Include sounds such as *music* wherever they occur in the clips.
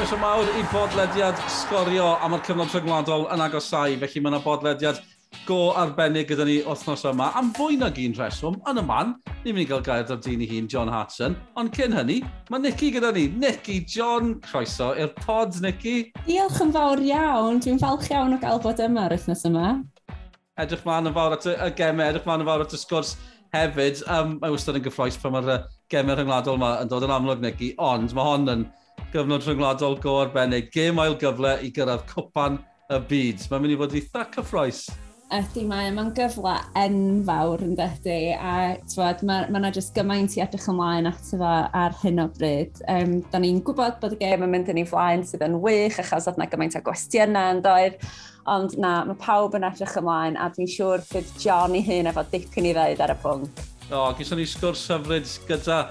Croeso mawr i bodlediad sgorio a mae'r cyfnod rhyngwladol yn agosau, felly mae yna bodlediad go arbennig gyda ni wythnos yma. Am fwy na gyn rheswm, yn y man, ni'n mynd i gael gair ar dyn i hun, John Hudson. Ond cyn hynny, mae Nicky gyda ni. Nicky, John, croeso i'r pod, Nicky. Diolch yn fawr iawn. Dwi'n falch iawn o gael bod yma ar wythnos yma. Edrych mlaen yn fawr at y gemau, edrych mlaen yn fawr at y sgwrs hefyd. Um, mae wastad yn gyffroes pan mae'r gemau rhyngwladol yma yn dod yn amlwg, Nicky. Ond mae hon yn gyfnod rhyngwladol go arbennig. Gêm ail gyfle i gyrraedd cwpan y byd. Mae'n mynd i fod eitha cyffroes ydy mae e, yma'n gyfle enfawr yn dydy a tywed, mae yna jyst gymaint i edrych ymlaen ato fo ar hyn o bryd. Um, da ni'n gwybod bod y gêm yn mynd yn ei flaen sydd yn wych achos oedd yna gymaint o gwestiynau yn doedd ond na, mae pawb yn edrych ymlaen a dwi'n siŵr bydd John i hyn efo dipyn i ddeud ar y pwnc. O, gysyn ni sgwrs hyfryd gyda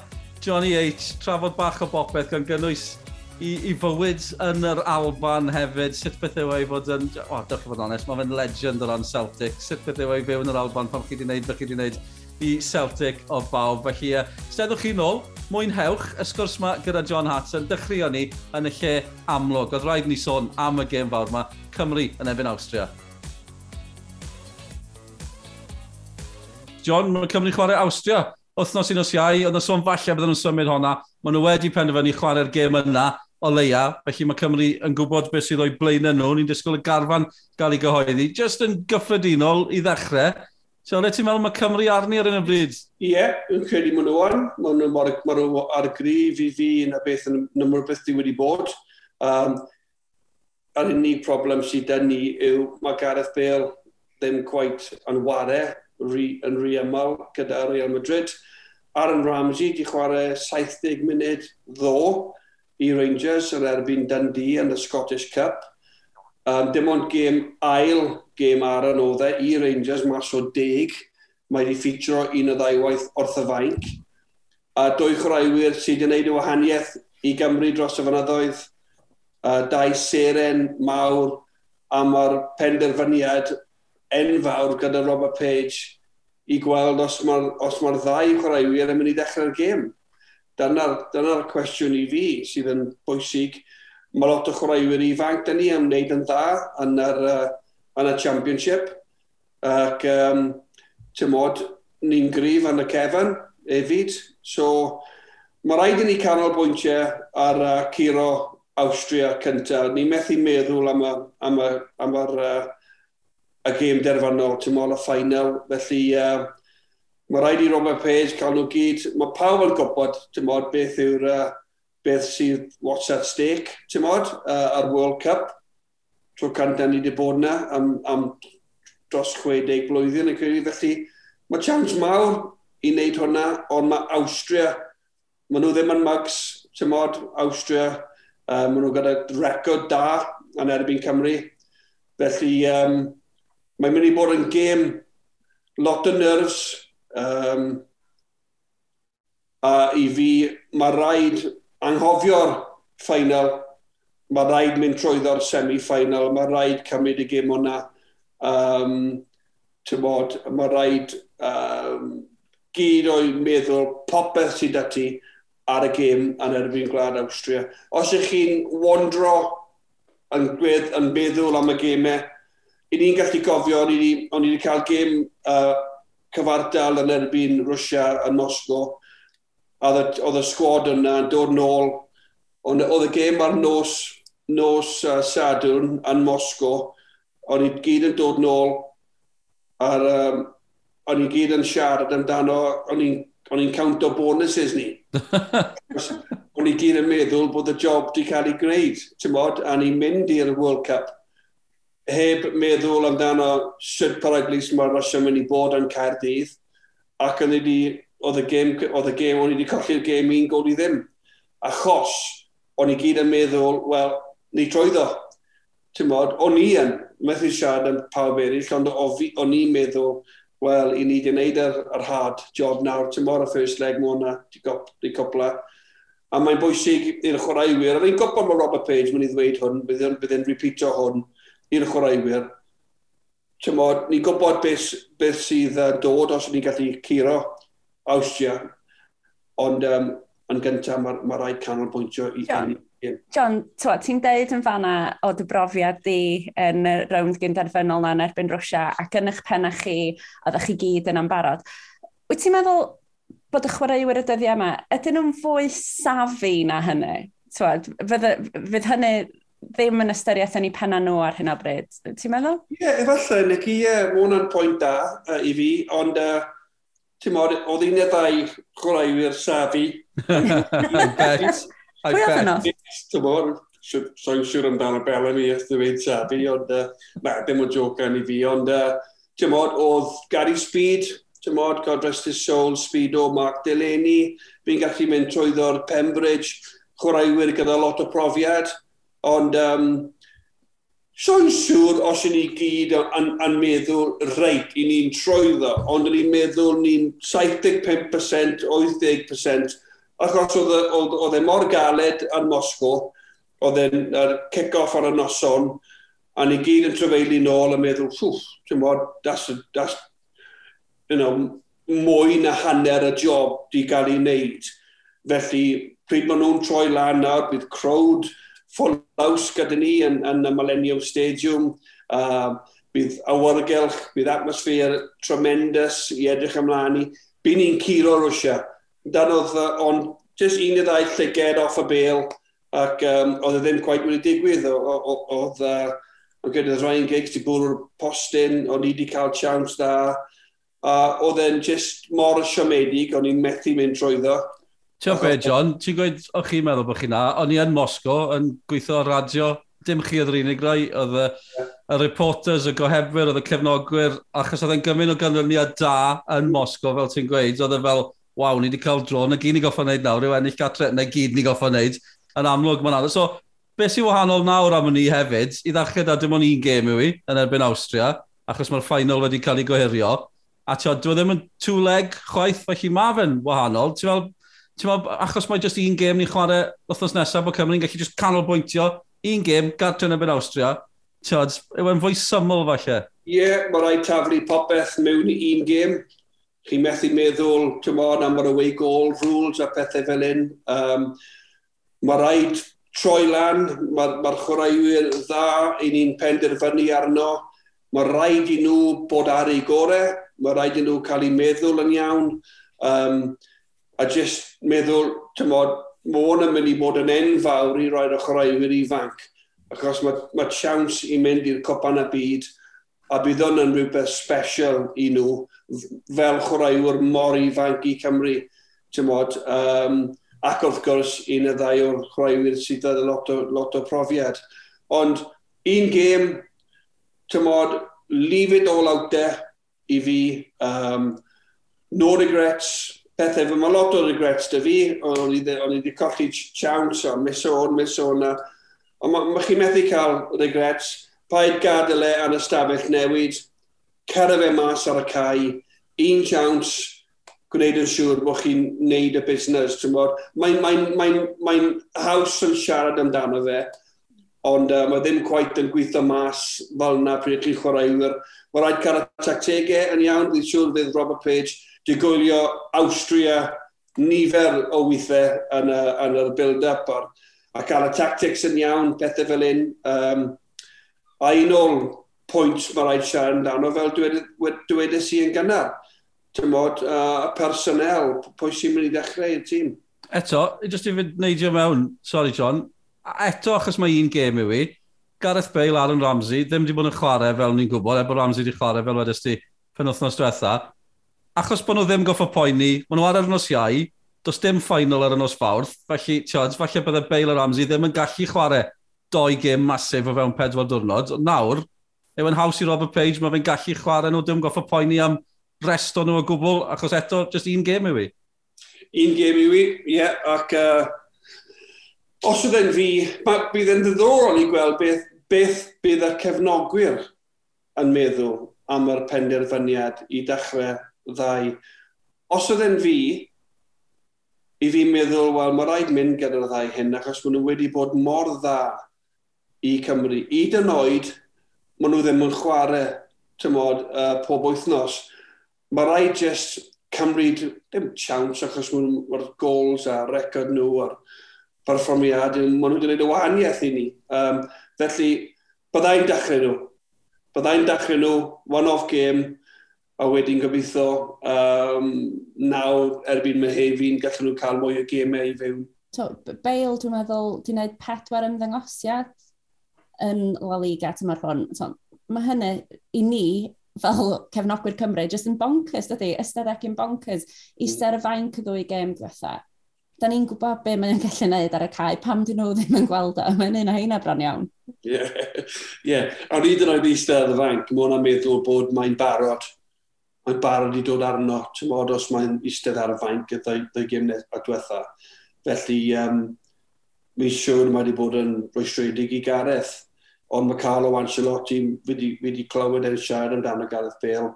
Johnny H, trafod bach o bopeth gan gynnwys i, i fywyd yn yr Alban hefyd. Sut beth yw ei fod yn... O, oh, dych chi fod onest, mae fe'n legend o ran Celtic. Sut beth yw ei fyw yn yr Alban pan chi wedi gwneud, beth chi wedi gwneud i Celtic o bawb. Felly, uh, steddwch chi nôl, mwynhewch y sgwrs yma gyda John Hatton. Dechreuon ni yn y lle amlwg. Oedd rhaid ni sôn am y gêm fawr yma, Cymru yn efyn Austria. John, mae Cymru chwarae Austria Wythnos un os iau, oedd yn sôn falle bydden nhw'n symud honna. Maen nhw wedi penderfynu chwarae'r gêm yna o leia, felly mae Cymru yn gwybod beth sydd o'i blaenau nhw, ni'n disgwyl y garfan gael ei gyhoeddi. Just yn gyffredinol i ddechrau, so le ti'n meddwl mae Cymru arni ar un y bryd? Ie, yeah, yn credu maen nhw on, maen nhw ar, ma nhw ar y grif i fi yn y beth yn ymwyr beth di wedi bod. Um, a'r unig problem sydd dyn ni yw mae Gareth Bale ddim quite yn ware yn rhy aml gyda Real Madrid. Aaron Ramsey di chwarae 70 munud ddo, i Rangers yn erbyn Dundee yn y Scottish Cup. Um, dim ond gêm ail gêm ar yn oedd e i Rangers mas o deg. Mae wedi ffitro un o ddaiwaith wrth y fainc. A dwy chwaraewyr sydd wedi gwneud y wahaniaeth i Gymru dros y fynyddoedd. Uh, dau seren mawr am yr penderfyniad enfawr gyda Robert Page i gweld os mae'r ma ddau chwaraewyr yn mynd i ddechrau'r gêm. Dyna'r dyna cwestiwn i fi sydd yn bwysig. Mae lot o chwaraewyr ifanc, dyn ni am wneud yn dda yn, yr, uh, yn y championship. Ac, um, ti'n modd, ni'n grif yn y cefn efyd. So, mae rhaid i ni canolbwyntio ar uh, Ciro Austria cyntaf. Ni methu meddwl am y, am y, am yr, uh, y gêm derfynol, ti'n modd, y ffainal. Felly, uh, Mae rhaid i Robert Page cael nhw gyd. Mae pawb yn gwybod, ti'n modd, beth yw'r uh, beth sydd what's at stake, ti'n modd, uh, ar World Cup. Trwy can ni wedi bod yna am, am dros 60 blwyddyn. yn Ac felly, mae chance mawr i wneud hwnna, ond mae Austria, maen nhw ddim yn mugs, ti'n modd, Austria, uh, maen nhw gyda record da yn erbyn Cymru. Felly, um, mae'n mynd i bod yn gêm lot o nerves, Um, a i fi, mae rhaid anghofio'r ffeinal, mae rhaid mynd trwyddo'r semi-final, mae rhaid cymryd y gym hwnna. Um, bod, mae rhaid um, gyd o'i meddwl popeth sydd â ti ar y gêm yn erbyn Gwlad Awstria. Os ych chi'n wondro yn, gwedd, yn meddwl am y gemau, i ni'n gallu gofio, o'n i wedi cael gêm uh, cyfartal yn erbyn Rwysia yn Mosgo. Oedd y sgwad yna yn dod nôl. Ond oedd y gêm ar nos, nos uh, Sadwrn yn Mosgo. Oedd i gyd yn dod nôl. Ar, um, o'n i gyd yn siarad amdano. O'n i'n count o bonuses ni. *laughs* o'n i gyd yn meddwl bod y job di cael ei gwneud, ti'n bod, a ni'n mynd i'r World Cup heb meddwl amdano sut paraglis mae'r rasio mynd i bod yn Caerdydd, ac oedd y gêm, oedd y gêm, o'n i wedi colli'r gêm un gol i ddim. Achos, o'n i gyd yn meddwl, wel, ni troeddo. Ti'n modd, o'n i yn methu siarad yn pawb eraill, ond o'n i'n meddwl, wel, i ni wedi gwneud yr, yr hard job nawr, ti'n modd y first leg mwyna, di copla. A mae'n bwysig i'r chwaraewyr, a ni'n gwybod mae Robert Page mynd i ddweud hwn, bydd e'n repeatio hwn, i'r chwaraewyr. Tymod, ni gwybod beth, beth sydd uh, dod os ni'n gallu curo Austria, ond um, yn gyntaf mae ma rhaid canolbwyntio i John. John ti'n deud yn fanna o dy brofiad di yn y rownd gynderfynol na yn erbyn Rwysia ac yn eich penna chi, oeddech chi gyd yn ambarod. Wyt ti'n meddwl bod y chwaraewyr y dyddiau yma, ydyn nhw'n fwy safi na hynny? Twad, fydd, fydd hynny ddim yn ystyriaeth yn ei penna nhw ar hyn o bryd. Ti'n meddwl? Ie, yeah, efallai, Nicky, ie, yeah, mae hwnna'n pwynt da uh, i fi, ond uh, ti'n modd, oedd un neu ddau chwaraewyr safi. *laughs* I bet. Pwy oedd yno? Ti'n modd, so'n siŵr amdano Bellamy ys dweud safi, ond uh, na, dim o joc gan i fi, ond uh, ti'n modd, oedd Gary Speed, ti'n modd, God rest his soul, Speedo, Mark Delaney, fi'n gallu mynd trwyddo'r Pembridge, chwaraewyr gyda lot o profiad, Ond um, So'n siŵr os ydyn ni gyd yn, yn meddwl reit i ni'n trwyddo, ond ydyn ni'n meddwl ni'n 75%, 80%, achos oedd, oedd, oedd e mor galed yn Mosgo, oedd e'n er kick-off ar y noson, a ni gyd yn trefeili nôl a meddwl, ffwff, ti'n bod, that's, that's, you know, mwy na hanner y job di gael ei wneud. Felly, pryd maen nhw'n troi lan nawr, bydd crowd, full house gyda ni yn, yn y Millennium Stadium. Uh, bydd awyrgylch, bydd atmosffer tremendous i edrych ymlaen i. Bydd ni'n curo Rwysia. Dan oedd, ond just un i ddau llyged off y bel, ac um, oedd e ddim gwaith wedi digwydd. Oedd uh, gyda Ryan Giggs di bwrw'r postyn, o'n i wedi cael chance da. Uh, oedd e'n just mor siomedig, o'n i'n methu mynd trwyddo. Ti'n be, John, ti'n gweud, o chi'n meddwl bod chi'n na, o'n i yn Mosgo yn gweithio radio, dim chi oedd yr unig rai, oedd y, y reporters, y gohebwyr, oedd y cefnogwyr, achos oedd e'n gymryd o ganlyniad da yn Mosgo, fel ti'n gweud, oedd e fel, waw, ni wedi cael dro, na gyd ni goffa wneud nawr, yw ennill gatre, na gyd ni goffa wneud, yn amlwg mae'n anodd. So, beth sy'n wahanol nawr am ni hefyd, i ddechrau da dim ond un gêm yw i, yn erbyn Austria, achos mae'r ffainal wedi cael ei gohirio, a ti'n e ddim yn two-leg chwaith, felly mae fe'n wahanol. Ti'n fel, Tewa, achos mae just un gêm ni'n chwarae wythnos nesaf bod Cymru'n gallu just canolbwyntio un gêm gadwyn yn Austria. Tiod, yw e'n fwy syml falle? Ie, yeah, mae rhaid taflu popeth mewn i un gêm. Chi methu meddwl, ti'n tymor, am yr away goal rules a pethau fel un. Um, mae rhaid troi lan, mae'r ma chwaraewyr dda i ni'n penderfynu arno. Mae rhaid i nhw bod ar ei gorau, mae rhaid i nhw cael eu meddwl yn iawn. Um, a jyst meddwl, tymod, mae hwn yn mynd i bod yn enfawr i roi'r ochraiwyr ifanc, achos mae, mae siawns i mynd i'r copan y byd, a bydd hwn yn rhywbeth special i nhw, fel chwaraewyr mor ifanc i Cymru, tymod, um, ac wrth gwrs un y ddau o'r chwaraewyr sydd â lot o, lot o profiad. Ond un gêm, tymod, leave it all out there i fi, um, no regrets, pethau fe mae lot o regrets dy fi, o'n i wedi colli chance o mis meson, meson a... Ond mae ma chi methu cael regrets, paid gadael e yn ystafell newid, cyrra fe mas ar y cae, un chance, gwneud yn siŵr bod chi'n neud y busnes. Mae'n mae, mae, mae, mae haws yn siarad amdano fe, ond uh, mae ddim gwaith yn gweithio mas fel yna pryd chi'n chwaraewyr. Mae rhaid cael y tactegau yn iawn, dwi'n siŵr fydd Robert Page Di gwylio Austria nifer o weithiau yn, y, yn y build-up a cael y tactics yn iawn, pethau fel un. Um, a un o'r pwynt mae rhaid siarad amdano fel dweud, i yn gynnar. Tymod, uh, personel, pwy sy'n mynd i ddechrau i'r tîm. Eto, jyst i fynd neidio mewn, sorry John, eto achos mae un gêm yw i, Gareth Bale, Aaron Ramsey, ddim wedi bod yn chwarae fel ni'n gwybod, e er bod Ramsey wedi chwarae fel wedys ti pen wythnos diwetha achos bod nhw ddim goffa poeni, maen nhw ar yr nos iau, does dim ffainal ar y nos fawrth, felly, tiod, falle bydde Bale a Ramsey ddim yn gallu chwarae doi gêm masif o fewn pedwar diwrnod. Nawr, yw yn haws i Robert Page, mae fe'n gallu chwarae nhw, dim goffa poeni am resto nhw o gwbl, achos eto, just un gêm yw i. Un gêm yw i, ie, yeah, ac uh, os oedd e'n fi, bydd yn ddiddorol i gweld beth, beth bydd y cefnogwyr yn meddwl am yr penderfyniad i dechrau ddau. Os oedd e'n fi, i fi'n meddwl, wel, mae rhaid mynd gyda'r ddau hyn, achos maen nhw wedi bod mor dda i Cymru. I dyn oed, maen nhw ddim yn chwarae, tymod, uh, pob wythnos. Mae rhaid jyst cymryd, dim chance, achos mae'r goals a record nhw a'r perfformiad, maen nhw wedi gwneud y wahaniaeth i ni. Um, felly, byddai'n dechrau nhw. Byddai'n dechrau nhw, one-off game, A wedyn gobeithio um, nawr erbyn Mehefin gallwn nhw cael mwy o gemau i fewn. To, Bale, dwi'n meddwl, di wneud pedwar ymddangosiad yn La Liga tymor hwn. So, mae hynny i ni fel cefnogwyr Cymru, jyst yn bonkers, dydy, ystod ac yn bonkers, eistedd y fain cyddwy ddwy gêm diwetha. Da ni'n gwybod be mae'n gallu gwneud ar y cae, pam dyn nhw ddim yn gweld o, mae'n un o heina bron iawn. Ie, yeah. yeah. a ni dyn nhw'n eistedd ar y fain, mae hwnna'n meddwl bod mae'n barod mae'n barod i dod arno, ti'n modd os mae'n eistedd ar y fainc y ddau gym a diwetha. Felly, um, mi'n siŵr mae wedi bod yn rwystredig i Gareth, ond mae Carlo Ancelotti wedi wedi clywed e'n siarad amdano Gareth Bale,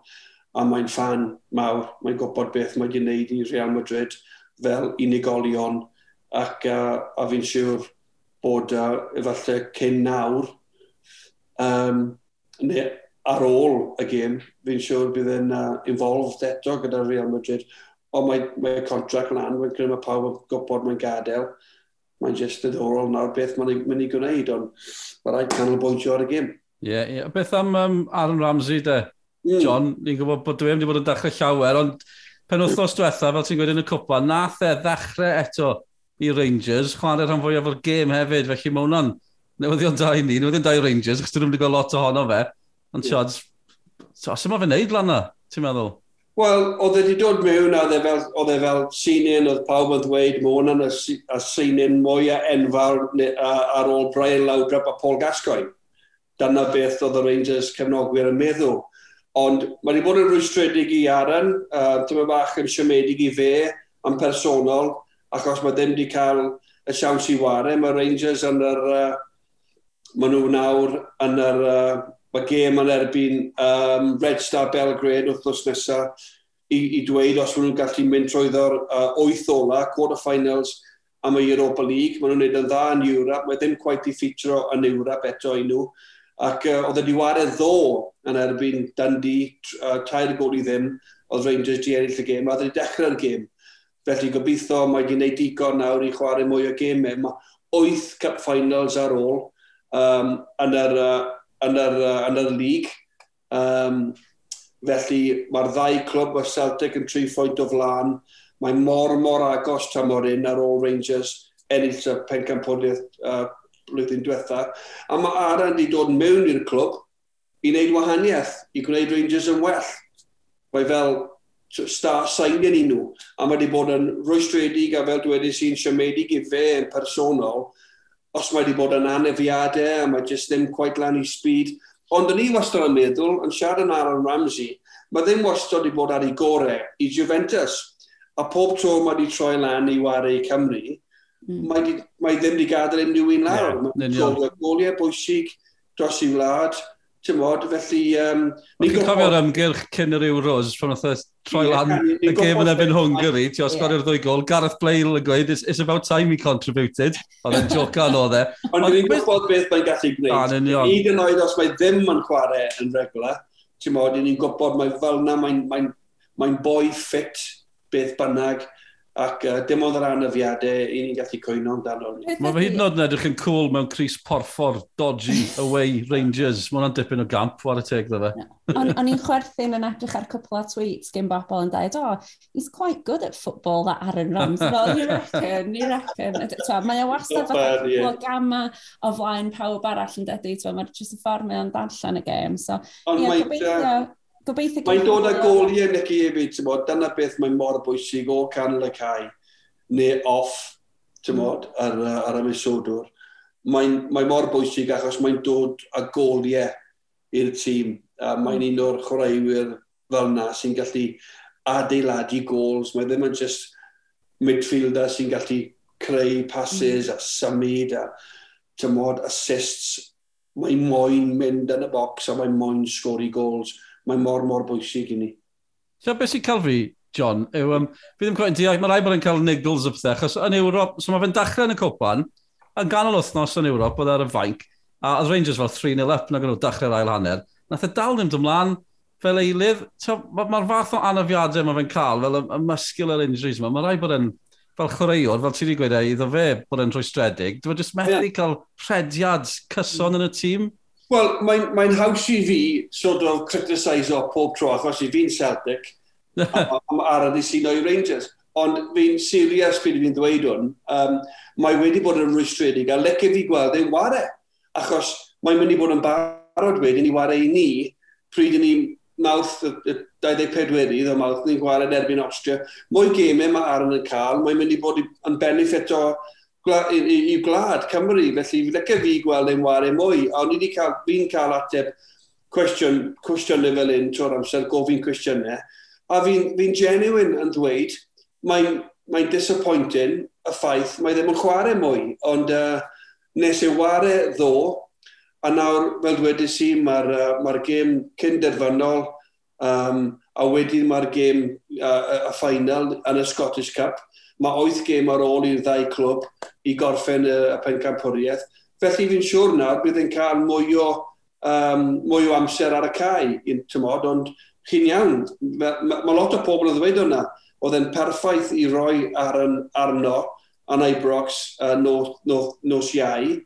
a mae'n fan mawr, mae'n gwybod beth mae wedi gwneud i Real Madrid fel unigolion, ac uh, a fi'n siŵr bod uh, efallai cyn nawr, um, neu ar ôl y gêm, fi'n siŵr bydd yn uh, involved eto gyda Real Madrid. Ond mae, mae contract yn anwyd, gyda mae pawb yn gwybod mae'n gadael. Mae'n just ddiddorol nawr beth mae'n mynd i gwneud, ond mae rhaid canolbwyntio ar y gêm. Ie, yeah, yeah. beth am um, Aaron Ramsey de? Mm. John, ni'n gwybod bod dwi wedi bod yn dechrau llawer, ond pen wythnos diwetha, fel ti'n gweud yn y cwpa, nath e ddechrau eto i Rangers, chwarae rhan fwyaf o'r gêm hefyd, felly mae hwnna'n newyddion da i ni, newyddion da i Rangers, achos dyn nhw'n gweld lot ohono fe. Ond yeah. ti'n sy'n ma fe wneud lan na, ti'n meddwl? Wel, oedd wedi dod mewn a oedd e fel sinin, oedd e pawb yn dweud, mae hwnna'n y sinin mwyaf enfawr ar ôl Brian Lawdrop a Paul Gascoigne. Dyna beth oedd y Rangers cefnogwyr yn meddwl. Ond mae wedi bod yn rwystredig i Aaron, uh, dyma bach yn siomedig i fe, am personol, achos mae ddim wedi cael y siawns i wario. Mae Rangers yn yr... Uh, maen nhw nawr yn yr uh, Mae gêm yn erbyn um, Red Star Belgrade wrthnos nesaf i, i dweud os maen nhw'n gallu mynd trwyddo'r uh, oeth ola, quarter-finals am y Europa League. Maen nhw'n gwneud yn dda yn Europe, mae ddim quite i ffitro yn Europe eto i nhw. Ac uh, oedd y diwaredd ddo yn erbyn Dundee, uh, tair gol i ddim, oedd Rangers di ennill y gêm, a oedd wedi dechrau'r gêm. Felly gobeithio mae wedi gwneud digon nawr i chwarae mwy o gemau. Mae wyth cup finals ar ôl um, yn yr uh, yn yr, uh, yn yr lig. Um, felly mae'r ddau clwb, o Celtic yn tri phoint o flaen. Mae mor, mor agos tam o'r un ar ôl Rangers ennill y pencampwriaeth uh, blwyddyn diwetha. A mae Aran wedi dod mewn i'r clwb i wneud wahaniaeth, i gwneud Rangers yn well. Mae fel star signing i nhw, a mae wedi bod yn rwystredig a fel dwedais sy'n siomedig i fe yn personol, os mae wedi bod yn anefiadau a mae jyst ddim quite lan i speed. Ond o'n i wastad yn meddwl, yn siarad yn Aaron Ramsey, mae ddim wastad wedi bod ar ei gorau i Juventus. A pob tro mae wedi troi lan i wario Cymru, mm. mae, di, mae ddim wedi gadael unrhyw un lawr. Yeah, mae'n goliau bwysig dros i wlad ti'n bod, felly... Um, Ni'n cofio'r ymgyrch cyn yr Euros, pan oedd troi lan y gêm yn ebyn Hungary, ti'n osgorio'r gorau'r ddwy gol, Gareth Bale yn gweud, it's, it's about time he contributed, oedd e'n joca yn oedd e. *laughs* Ond ni'n gwybod beth mae'n gallu gwneud. Nid yn oed os mae ddim yn chwarae yn regla, ti'n bod, ni'n gwybod mae fel na, mae'n mae, mae boi ffit, beth bynnag, ac uh, dim ond yr anafiadau i ni'n gallu coeno amdano. Mae fe hyd yn oed yn edrych yn cool mewn Cris Porffor, Dodgy, Away, *laughs* Rangers. Mae hwnna'n dipyn o gamp, war y teg dda fe. O'n i'n chwerthin yn edrych ar cwpl o tweets gen bobl yn dweud, oh, he's quite good at football, that Aaron Rams. Well, you reckon, you reckon. Mae o wastad fath cwpl o gama o flaen pawb arall yn dedu. Mae'r jyst y ffordd mae o'n darllen y gêm. So, ie, gobeithio Gobeithio... Mae'n dod â goliau yn chi hefyd, ti'n bod, dyna beth mae'n mor bwysig o canol y cae, neu off, ti'n bod, mm. ar, ar y misodwr. Mae'n mae mor bwysig achos mae'n dod â goliau i'r tîm. A mae'n hmm. un o'r chwaraewyr fel yna sy'n gallu adeiladu gols. Mae ddim yn just midfielder sy'n gallu creu passes mm. a symud a tymod assists. Mae'n moyn mynd yn y bocs a mae'n moyn sgori gols mae mor, mor bwysig i ni. So, beth sy'n cael fi, John, yw, um, fi ddim coen deall, mae rai bod yn cael niggles o pethau, achos yn Ewrop, so mae fe'n dechrau yn y cwpan, yn ganol wythnos yn Ewrop, oedd ar y fainc, a oedd Rangers fel 3-0 up, nag nhw dechrau'r ail hanner. Nath e dal ddim dymlaen, fel eilydd, mae'r ma fath o anafiadau mae fe'n cael, fel y, y muscular injuries yma, mae rai bod yn, fel chwaraewr, fel ti wedi gweud, e, iddo fe bod yn rhwystredig, dwi'n e jyst methu yeah. cael rhediad cyson yn y tîm. Wel, mae'n mae, haws i fi sort of criticiseo pob tro, achos i fi'n Celtic, *laughs* am arad i sy'n o'i Rangers. Ond fi'n serious pryd fi'n dweud hwn, um, mae wedi bod yn rwystredig, a lecau fi gweld e'n ware, achos mae'n mynd i bod yn barod wedyn i ware i ni, pryd ni mawth y 24 wedi, ddo mawth ni'n gwared erbyn Austria. Mwy gemau mae Aaron yn cael, mae'n mynd i bod yn benefit o i, i, i gwlad Cymru, felly fi ddechrau fi gweld ein wario mwy, a ni wedi cael, fi'n cael ateb cwestiwn, cwestiwn fel un trwy'r amser, gofyn cwestiynau, a fi'n fi, fi genuine yn dweud, mae'n mae disappointing y ffaith mae ddim yn chwarae mwy, ond uh, nes i wario ddo, a nawr, fel dwedais i, mae'r uh, mae gêm cynderfynol, um, a wedyn mae'r gêm uh, y final yn y Scottish Cup, Mae 8 gêm ar ôl i'r ddau clwb i gorffen y, y pencampwriaeth. Felly fi'n siŵr nawr bydd yn cael mwy o, um, mwy o amser ar y cae, tymod, ond chi'n iawn. Mae ma, ma lot o pobl yn ddweud hwnna. Oedd e'n perffaith i roi ar yn, arno yn Ibrox uh, nos, nos, nos iau.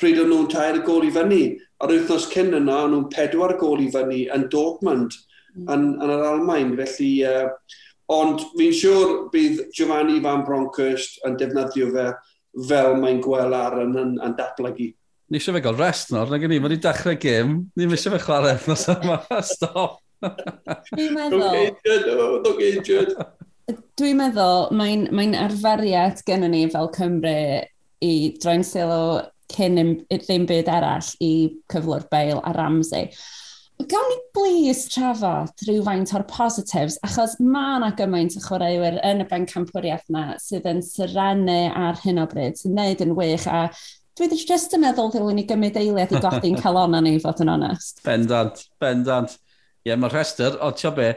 Pryd o'n nhw'n tair y gol i fyny. Ar wythnos cyn yna, o'n nhw'n pedwar gol i fyny yn Dortmund, mm. yn, yn yr Almain. Felly, uh, Ond fi'n siŵr bydd Giovanni Van Bronckhurst yn defnyddio fe fel mae'n gweld ar yn, yn, yn datblygu. Ni eisiau fe gael rest nawr, na gen i, mae wedi dechrau gym, ni eisiau fe chwarae nos yma, *laughs* stop. Dwi'n *laughs* meddwl... Look injured, Dwi'n meddwl, mae'n mae arferiad gennym ni fel Cymru i droi'n sylw cyn ddim byd arall i cyflwr Bale a Ramsey gawn ni blis trafod rhywfaint o'r positives, achos mae yna gymaint o chwaraewyr yn y Bencamp Bwriad yna sydd yn syrenu ar hyn o bryd, sy'n neud yn wych, a dwi ddim jyst yn meddwl ddylwn ni gymryd eiliad i godi'n calon ni, fod yn onest. Bendant, bendant. Ie, yeah, mae'r rhestr, o tio be,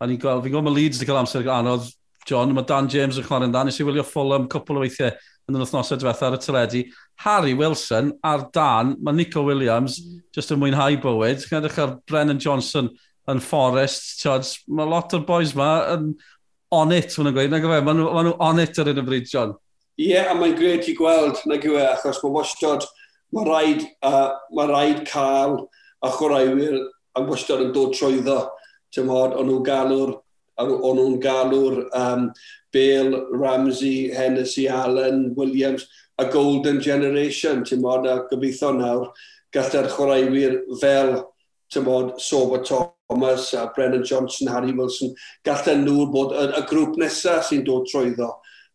fi'n gweld, fi'n gweld mae Leeds wedi cael amser anodd, John, mae Dan James yn chwarae'n dan, nes i wylio Fulham cwpl o weithiau, yn yr wythnosau diwethaf ar y teledu, Harry Wilson ar dan, mae Nico Williams mm. just yn mwynhau bywyd. Chi'n edrych ar Brennan Johnson yn Forest, Charles, mae lot o'r boys ma yn on it, maen gweud, Mae nhw, ma nhw on it ar un y bryd, John. Ie, yeah, a mae'n gred i gweld, na yw e, achos mae wastod, mae rhaid, uh, mae rhaid cael a chwaraewyr a wastod yn dod trwyddo, tymod, o'n nhw'n galw'r, o'n nhw'n galw'r um, Bale, Ramsey, Hennessy, Allen, Williams, a Golden Generation, ti'n modd, a gobeithio nawr, gallai'r chwaraewyr fel, ti'n modd, Soba Thomas a Brennan Johnson, Harry Wilson, gallai e nhw bod y, y grŵp nesaf sy'n dod trwyddo.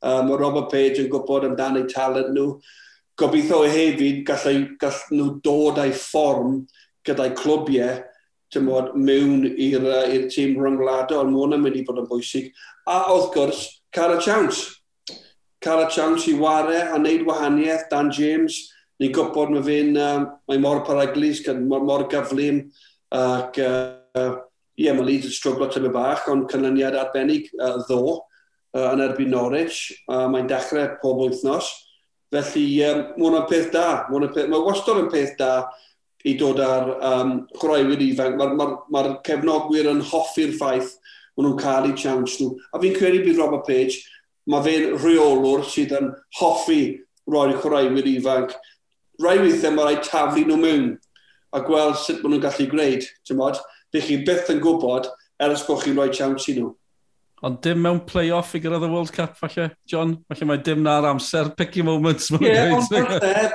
Um, Robert Page yn gwybod amdano'u talent nhw. Gobeithio hefyd gallai, gall nhw dod â'i fform gyda'i clwbiau tymod, mewn i'r uh, tîm ryngwladol. Mae hwnna'n mynd i bod yn bwysig. A wrth gwrs, Cael y chance. Cael y chance i ware a wneud wahaniaeth Dan James. Ni'n gwybod mae fe'n, uh, mae mor paraglis, mor, mor gyflym, ac uh, ie, yeah, mae Leeds yn struglo tyfu bach, ond canlyniad arbennig uh, ddo uh, yn erbyn Norwich. Uh, mae'n dechrau pob wythnos. Felly, um, mae hwnna'n peth da. Mae, peth, mae wastad yn peth da i dod ar um, chroewyr ifanc. Mae'r ma, ma, ma cefnogwyr yn hoffi'r ffaith maen nhw'n cael eu chance nhw. A fi'n credu bydd Robert Page, mae fe'n rheolwr sydd yn hoffi roi'r chwaraewyr ifanc. Rai weithiau mae rhaid taflu nhw mewn a gweld sut maen nhw'n gallu gwneud. Tymod? Fe chi byth yn gwybod ers bod chi'n rhoi chance i nhw. Ond dim mewn play-off i gyrraedd y World Cup, falle, John? Falle mae dim na'r amser, picky moments. Ie, yeah, ond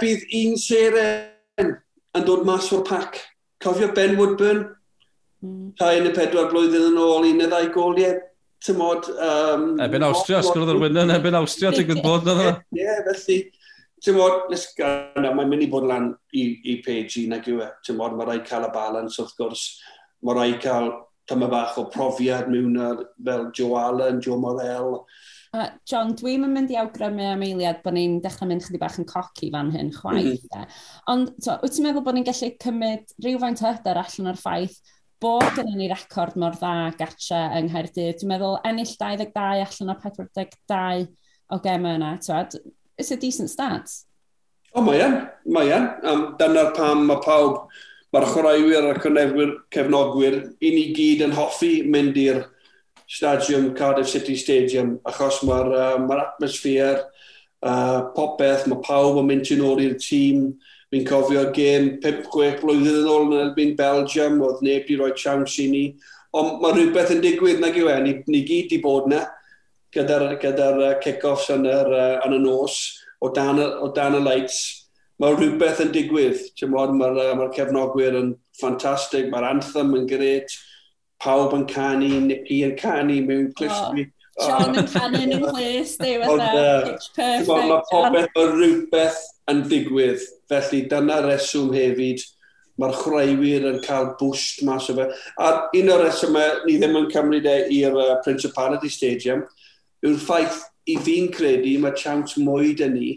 bydd un seren yn dod mas o'r pac. Cofio Ben Woodburn, Hmm. rhai yn y pedwar blwyddyn yn ôl un neu ddau goliau tymod... Um, ebyn Austria, sgwrdd yr wyna, ebyn Austria, ti'n gwybod *laughs* bod yna. Ie, felly, tymod, nes gana, mae'n mynd i bod lan i, i PG nag yw e. Tymod, mae rai cael y balans, wrth gwrs, mae rai cael tyma bach o profiad mewn fel Joe Allen, Joe Morel. A John, dwi'n yn mynd i awgrymu am eiliad bod ni'n dechrau mynd chydig bach yn coci fan hyn chwaith. Mm -hmm. Ond, to, wyt ti'n meddwl bod ni'n gallu cymryd rhywfaint hyder allan o'r ffaith bod gen ni record mor dda gatra yng Nghaerdydd. Dwi'n meddwl ennill 22 allan o 42 o gemau yna. Twad, it's a decent start. O, mae e. Mae e. Um, dyna'r pam mae pawb, mae'r chwaraewyr a'r cynefwyr, cefnogwyr, i ni gyd yn hoffi mynd i'r stadiwm, Cardiff City Stadium, achos mae'r uh, mae atmosffer, uh, popeth, mae pawb yn mynd yn ôl i'r tîm, Fi'n cofio gêm 5-6 blwyddyn yn ôl yn erbyn Belgium, oedd neb i roi chance i ni. Ond mae rhywbeth yn digwydd nag yw e, ni, ni gyd i bod yna gyda'r gyda kick-offs yn, yr, uh, yn y nos o dan, o dan y lights. Mae rhywbeth yn digwydd. Mae'r ma, ma cefnogwyr yn ffantastig, mae'r anthem yn gret, pawb yn canu, Nicky yn canu mewn cliffsby. Oh. John yn canu yn ymwys, *laughs* di, fatha, pitch perfect. Mae popeth o rhywbeth yn digwydd. Felly dyna reswm hefyd, mae'r chreuwyr yn cael bwst mas o fe. A un o'r resymau e, ni ddim yn cymryd e i'r uh, Principality Stadium yw'r ffaith i fi'n credu mae chance mwy dyn ni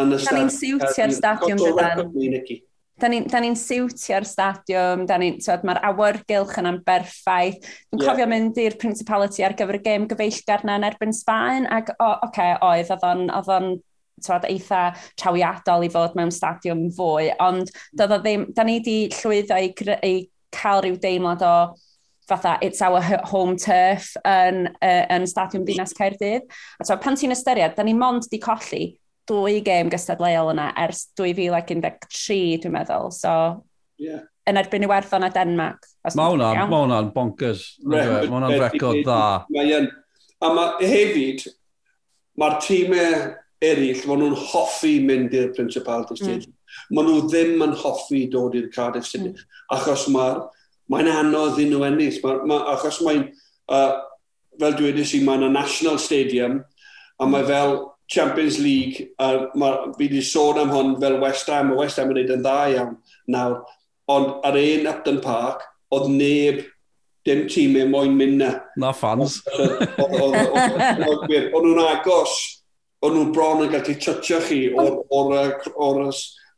yn y stadiwm. Da ni'n siwtio'r stadiwm dydan. Da ni'n ni, ni siwtio'r stadiwm, ni, mae'r awyrgylch yna'n berffaith. Dwi'n yeah. cofio mynd i'r Principality ar gyfer y gêm gyfeillgar na yn erbyn Sbaen, ac o, oh, okay, oedd, oedd o'n tywed, eitha trawiadol i fod mewn stadiwm fwy, ond doedd o ddim, da ni wedi llwyddo i, i cael rhyw deimlad o fatha it's our home turf yn, uh, yn stadiwm Dinas Caerdydd. A tywed, pan ti'n ystyried, da ni mond di colli dwy gêm gystadleuol yna ers 2013, dwi'n meddwl. So, yeah. yn erbyn Iwerddon a Denmark. Mae hwnna'n ma hwnna bonkers. E? Mae hwnna'n record dda. Mae A mae hefyd, mae'r tîmau eraill, maen nhw'n hoffi mynd i'r Principality Stadium. Mm. Maen nhw ddim yn hoffi dod i'r Cardiff Stadium, mm. achos mae'r mae'n anodd i nhw ennill. Ma, ma, achos mae'n, uh, fel dwi wedi si, mae'n a national stadium, a mae fel Champions League, a ma, fi wedi sôn am hwn fel West Ham, a West Ham yn gwneud yn dda iawn nawr, ond ar ein Upton Park, oedd neb dim tîmau moyn mynd na. Na fans. Oedd nhw'n agos o'n nhw'n bron yn gallu tytio chi o'r, or, or, or,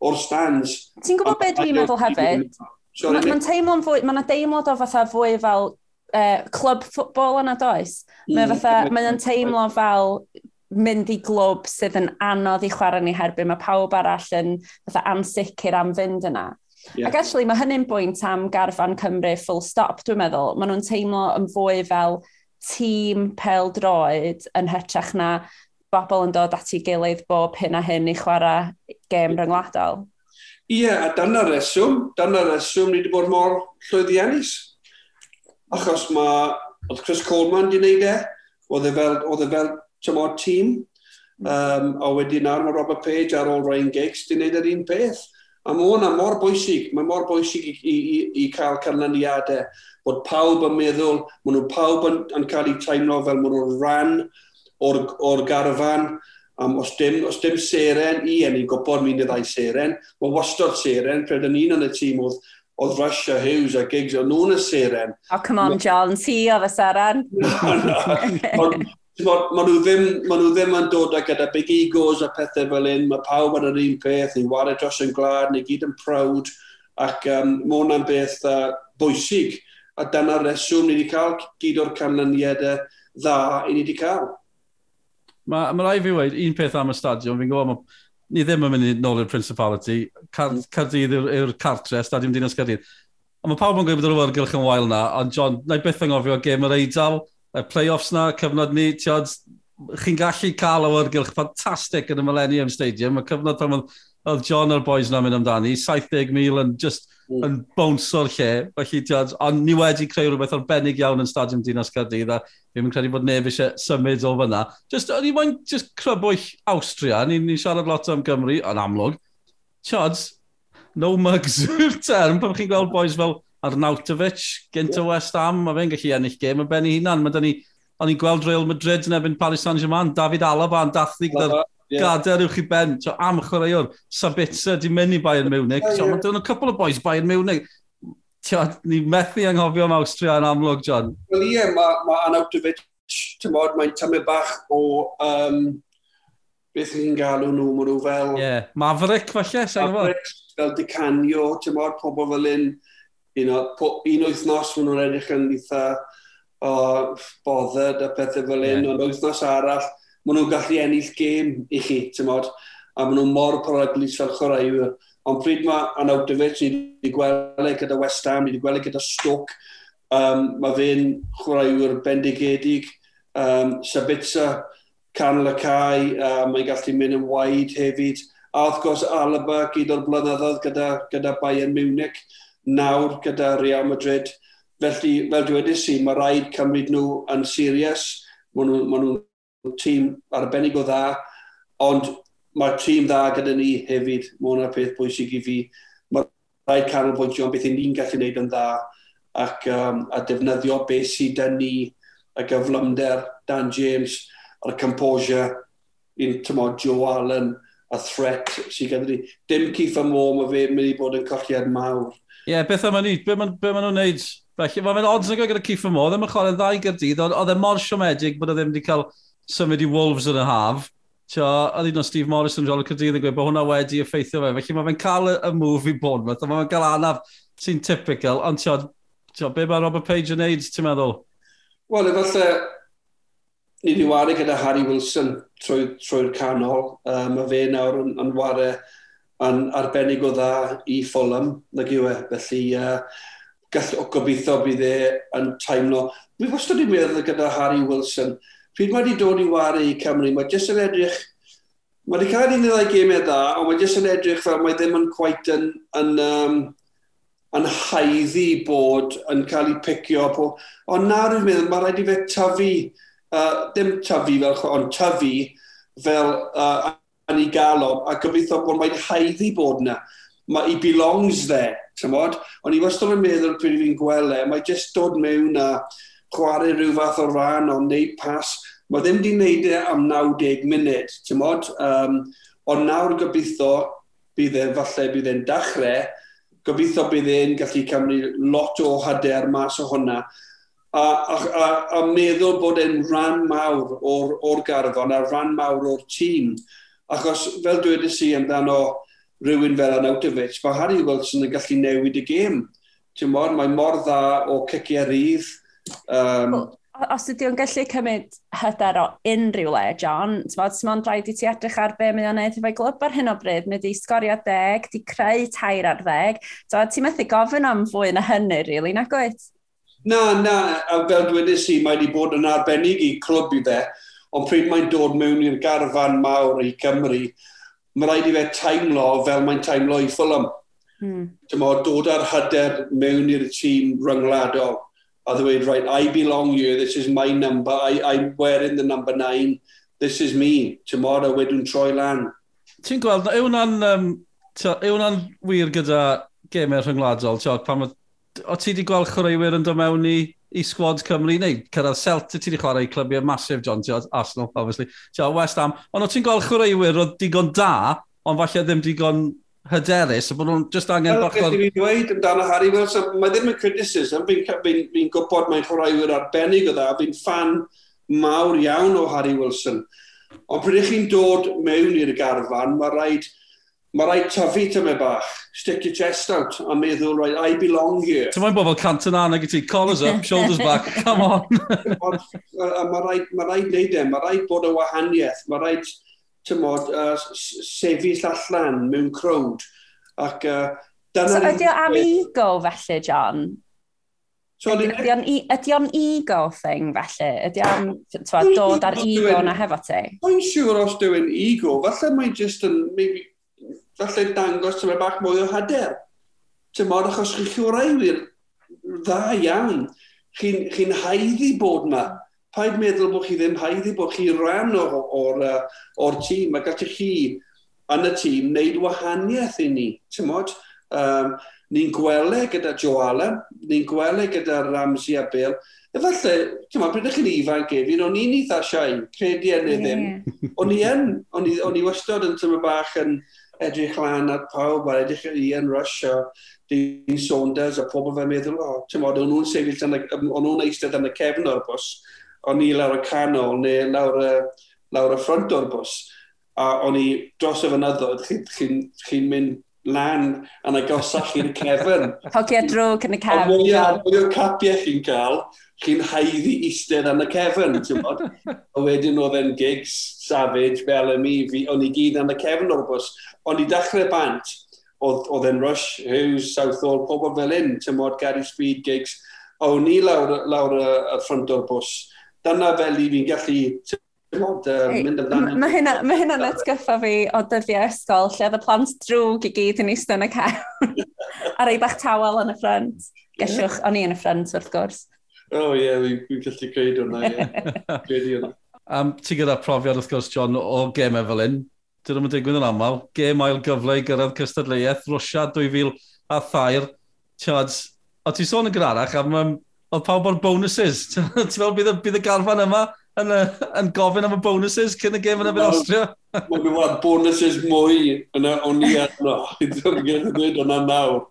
or stands. Ti'n gwybod beth dwi'n meddwl hefyd? Mae'n ma, teimlo'n fwy, mae'n deimlad o fatha fwy fel uh, club ffwtbol yna does. Mae'n mm. mae teimlo fel mynd i glwb sydd yn anodd i chwarae ni herbyn. Mae pawb arall yn fatha ansicr am fynd yna. Yeah. Ac actually, mae hynny'n bwynt am garfan Cymru full stop, dwi'n meddwl. Maen nhw'n teimlo yn fwy fel tîm pel droed yn hytrach na bobl yn dod at ei gilydd bob hyn a hyn i chwarae gêm rhyngwladol. Ie, yeah, a dyna reswm, dyna reswm ni wedi bod mor llwyddiannus. Achos mae, oedd Chris Coleman wedi gwneud e, oedd e fel, oedd e fel tymor tîm, um, a wedyn ar mae Robert Page ar ôl Ryan Giggs di wneud yr un peth. A mae hwnna mor bwysig, mae mor bwysig i, i, i, i cael canlyniadau, bod pawb yn meddwl, maen nhw pawb yn, yn cael eu teimlo fel maen nhw'n rhan o'r, or garfan, Um, os, dim, os dim seren i enni, gwybod mi'n y ddau seren, mae wastod seren, pryd yn un yn y tîm oedd oedd Russia Hughes a Giggs, o'n nhw'n y seren. Oh, come on, John, ti oedd y seren. *laughs* Mae nhw ddim, ma nhw ddim yn dod â gyda big egos a pethau fel un, mae pawb yn yr un peth, ni'n wario dros yn glad, ni gyd yn proud, ac um, mae hwnna'n beth uh, bwysig. A dyna'r reswm ni wedi cael gyd o'r canlyniadau dda i ni wedi cael. Mae ma rai fi wedi, un peth am y stadion, fi'n gwybod, ni ddim yn mynd nôl i'r Principality, Car, mm. Cardydd yw'r cartre, Stadion Dinas Cardydd. A mae pawb yn gwybod yr awyrgylch yn wael na, ond John, na i byth angofio gêm yr Eidal, y play-offs na, cyfnod ni, tiod, chi'n gallu cael awyrgylch ffantastig yn y Millennium Stadium, y cyfnod pan oedd John a'r boys na mynd amdani, 70,000 yn just mm. yn bownso'r lle. Felly, tiad, ond ni wedi creu rhywbeth arbennig iawn yn Stadiwm Dinas Cardydd a ddim yn credu bod neb eisiau symud o fyna. Just, o'n i moyn just crybwyll Austria, ni'n ni siarad lot am Gymru, yn amlwg. Tiad, no mugs *laughs* yw'r term, pan chi'n gweld boys fel Arnautovic, gynt o West Ham, mae fe'n gallu ennill gêm yn benni hunan. Mae ni, o'n i'n gweld Real Madrid yn ebyn Paris Saint-Germain, David Alaba yn dathlu gyda'r yeah. gadael uwch i ben. So, am chwaraewr, Sabitza di mynd i Bayern Munich. So, yeah. Mae'n couple o boys Bayern Munich. Tio, ni methu anghofio am Austria yn amlwg, John. Wel ie, yeah, mae ma Anawtovic, ti'n mae'n tymau bach o um, beth ni'n galw nhw, maen nhw fel... Ie, Yeah. Maverick, falle, sa'n gwybod? Fel Dicanio, ti'n bod, pobl fel un, you know, po, un wythnos maen nhw'n edrych yn eitha o bothered a pethau fel un, yeah. ond wythnos arall, maen nhw'n gallu ennill gêm i chi, ti'n modd, a maen nhw'n mor poraglis fel chwaraewyr. Ond pryd mae Anawdyfyd, ni wedi gweld e gyda West Ham, ni wedi gweld e gyda Stoke, um, mae fe'n chwaraewyr bendigedig, um, Sabitza, canol y cae, uh, mae'n gallu mynd yn waid hefyd. A wrth gwrs Alaba gyd o'r blynyddoedd gyda, gyda Bayern Munich, nawr gyda Real Madrid. Felly, fel dwedais i, mae rhaid cymryd nhw yn serius. Mae nhw'n ma nhw tîm arbennig o dda, ond mae'r tîm dda gyda ni hefyd, mae hwnna'r peth bwysig i fi. Mae rhaid canolbwyntio beth ni'n gallu gwneud yn dda ac um, a defnyddio beth sydd dyn ni y gyflymder Dan James a'r composure i'n tymod Joe Allen a threat sydd gyda ni. Dim Keith Amo, mae fe mynd i bod yn colliad mawr. Ie, yeah, beth yma ni, beth maen nhw'n neud? Felly, mae'n odds yn gyda Keith Amo, e ddim yn chwarae ddau gyrdydd, oedd e mor siomedig bod e ddim wedi cael symud i Wolves yn y haf, Tio, a ddyn o Steve Morris yn Jolly Cadydd yn gweud bod hwnna wedi effeithio fe. Felly mae fe'n cael y move i bod, a mae fe'n cael anaf sy'n typical, ond tio, tio, be mae Robert Page yn neud, ti'n meddwl? Wel, efallai, ni wedi wario gyda Harry Wilson trwy'r trwy, canol. Uh, mae fe nawr yn, yn wario yn arbennig o dda i Fulham, nag yw e. Felly, uh, gall, o gobeithio bydd e yn taimlo. Mi wastad i'n meddwl gyda Harry Wilson, pryd mae wedi dod i wario i Cymru, mae jyst yn edrych, mae wedi cael un ddau gemau dda, ond mae jyst yn edrych fel mae ddim yn quite yn, yn, um, yn haiddi bod yn cael ei picio. Ond nawr yw'n meddwl, mae rhaid i fe tyfu, uh, dim tyfu fel chwa, ond tyfu fel uh, yn ei galon, a gobeithio bod mae'n haiddi bod yna. Mae, he belongs there, tymod? Ond i wastad yn meddwl pryd fi'n gweld e, mae jyst dod mewn a chwarae rhyw fath o ran o wneud pas. Mae ddim wedi wneud e am 90 munud, ti'n modd? Um, ond nawr gobeithio bydd e'n falle bydd e'n dachrau, gobeithio bydd e'n gallu cymryd lot o hyder mas o hwnna. A, a, a, a meddwl bod e'n rhan mawr o'r, or garfon a rhan mawr o'r tîm. Achos fel dwedais i amdano rhywun fel Anautovic, mae Harry Wilson yn gallu newid y gêm. Ti'n mor, mae mor dda o cyciau rydd, Um, Os ydy o'n gallu cymryd hyder o unrhyw le, John, ti'n ond rhaid i ti edrych ar be mae'n gwneud efo'i glwb ar hyn o bryd, mae wedi sgorio deg, di creu tair ar ddeg, ti'n methu gofyn am fwy na hynny, really, na gwyt? Na, na, a fel dwedais i, mae wedi bod yn arbennig i clwb i fe, ond pryd mae'n dod mewn i'r garfan mawr i Cymru, mae rhaid i fe teimlo fel mae'n teimlo i Fulham. Hmm. Dyma, dod ar hyder mewn i'r tîm ryngwladol are the word, right, I belong here, this is my number, I, I'm wearing the number nine, this is me, tomorrow we're doing Troy Lan. Ti'n gweld, yw hwnna'n um, wir gyda gemau rhyngwladol, tiod, pam o, o ti wedi gweld chwaraewyr yn dod mewn i, i squad Cymru, neu cyrraedd Celt, ti wedi chwarae i clybiau masif, John, tiod, Arsenal, obviously, tiod, West Ham, ond o ti'n gweld chwaraewyr o digon da, ond falle ddim digon hyderus, a bod nhw'n just angen bach o... Dwi'n dweud amdano Harry Wilson, mae ddim yn criticism, fi'n fi, fi gwybod mae'n chwaraewyr arbennig o dda, e, fi'n fan mawr iawn o Harry Wilson. Ond pryd ych chi'n dod mewn i'r garfan, mae rhaid, mae rhaid tyfu tyme bach, stick your chest out, a meddwl, right, I belong here. Ti'n mwyn bobl Cantona gyda ti, collars up, shoulders back, come on. *laughs* mae rhaid, mae rhaid neud e, mae rhaid bod y wahaniaeth, mae rhaid tymod, uh, sefyll allan mewn crowd. Ac uh. So, ydy o am ego felly, John? So, ydy o'n ydy ego thing felly? Ydy o'n dod ar ego na hefo ti? Mae'n siŵr os dwi'n ego, falle mae'n just yn, maybe, falle dangos tyma bach mwy o hyder. Tymod, achos chi'n chiwrau wir dda iawn. Chi'n chi haeddu bod yma paid meddwl bod chi ddim haiddi bod chi rhan o'r, or, or tîm, Mae gallech chi yn y tîm wneud wahaniaeth i ni. Ti'n modd? um, ni'n gwele gyda Joe Allen, ni'n gwele gyda Ramsey a Bill. Efallai, ti'n modd, pryd ych chi'n ifanc efin, o'n i'n eitha siai, credu yn neu ddim. O'n i yn, o'n i, i wastod yn tyma bach yn edrych lan at pawb, a edrych i Ian Rush a Dean Saunders a pobl fe'n meddwl, o, ti'n modd, o'n nhw'n sefyll, o'n nhw'n eistedd yn y cefn o'r bws o'n i lawr y canol neu lawr y, lawr y ffront o'r bws. A o'n i dros y fynyddoedd, chi'n chi, chi mynd lan yn agosach i'r cefn. *laughs* Hogia drwg yn y cefn. A mwy o, capiau chi'n cael, chi'n haiddi eistedd yn y cefn, ti'n bod? *laughs* a wedyn oedd e'n gigs, Savage, Bellamy, fi, o'n i gyd yn y cefn o'r bus. O'n i dechrau bant, oedd e'n Rush, Hughes, Southall, pobl fel un, ti'n bod, Gary Speed, gigs. O'n i lawr, lawr y, y ffrant o'r bws dyna fel i fi'n gallu Mod, uh, mynd amdano. Mae hynna, ma hynna net fi o dyddiau ysgol, lle oedd y plant drwg i gyd yn eistedd yn y cawn, a rei bach tawel yn y ffrant. Gellwch, o'n i yn y ffrant wrth gwrs. O oh, ie, yeah, fi'n gallu creid hwnna, ie. *laughs* Credu hwnna. Um, ti gyda profiad, wrth gwrs, John, o gemau fel un. Dyn nhw'n digwydd yn aml. Gem ail gyfle i gyrraedd cystadleuaeth Rwysia 2000 a thair. Tiad, o ti sôn yn gynharach am um, oedd pawb o'r bonuses. *laughs* Ti'n meddwl bydd, bydd y garfan yma yn, yn gofyn am y bonuses cyn y gêm yn y bydd Austria? Mae mi wad bonuses mwy yn o'n i arno. Dwi'n gallu dweud o'na nawr.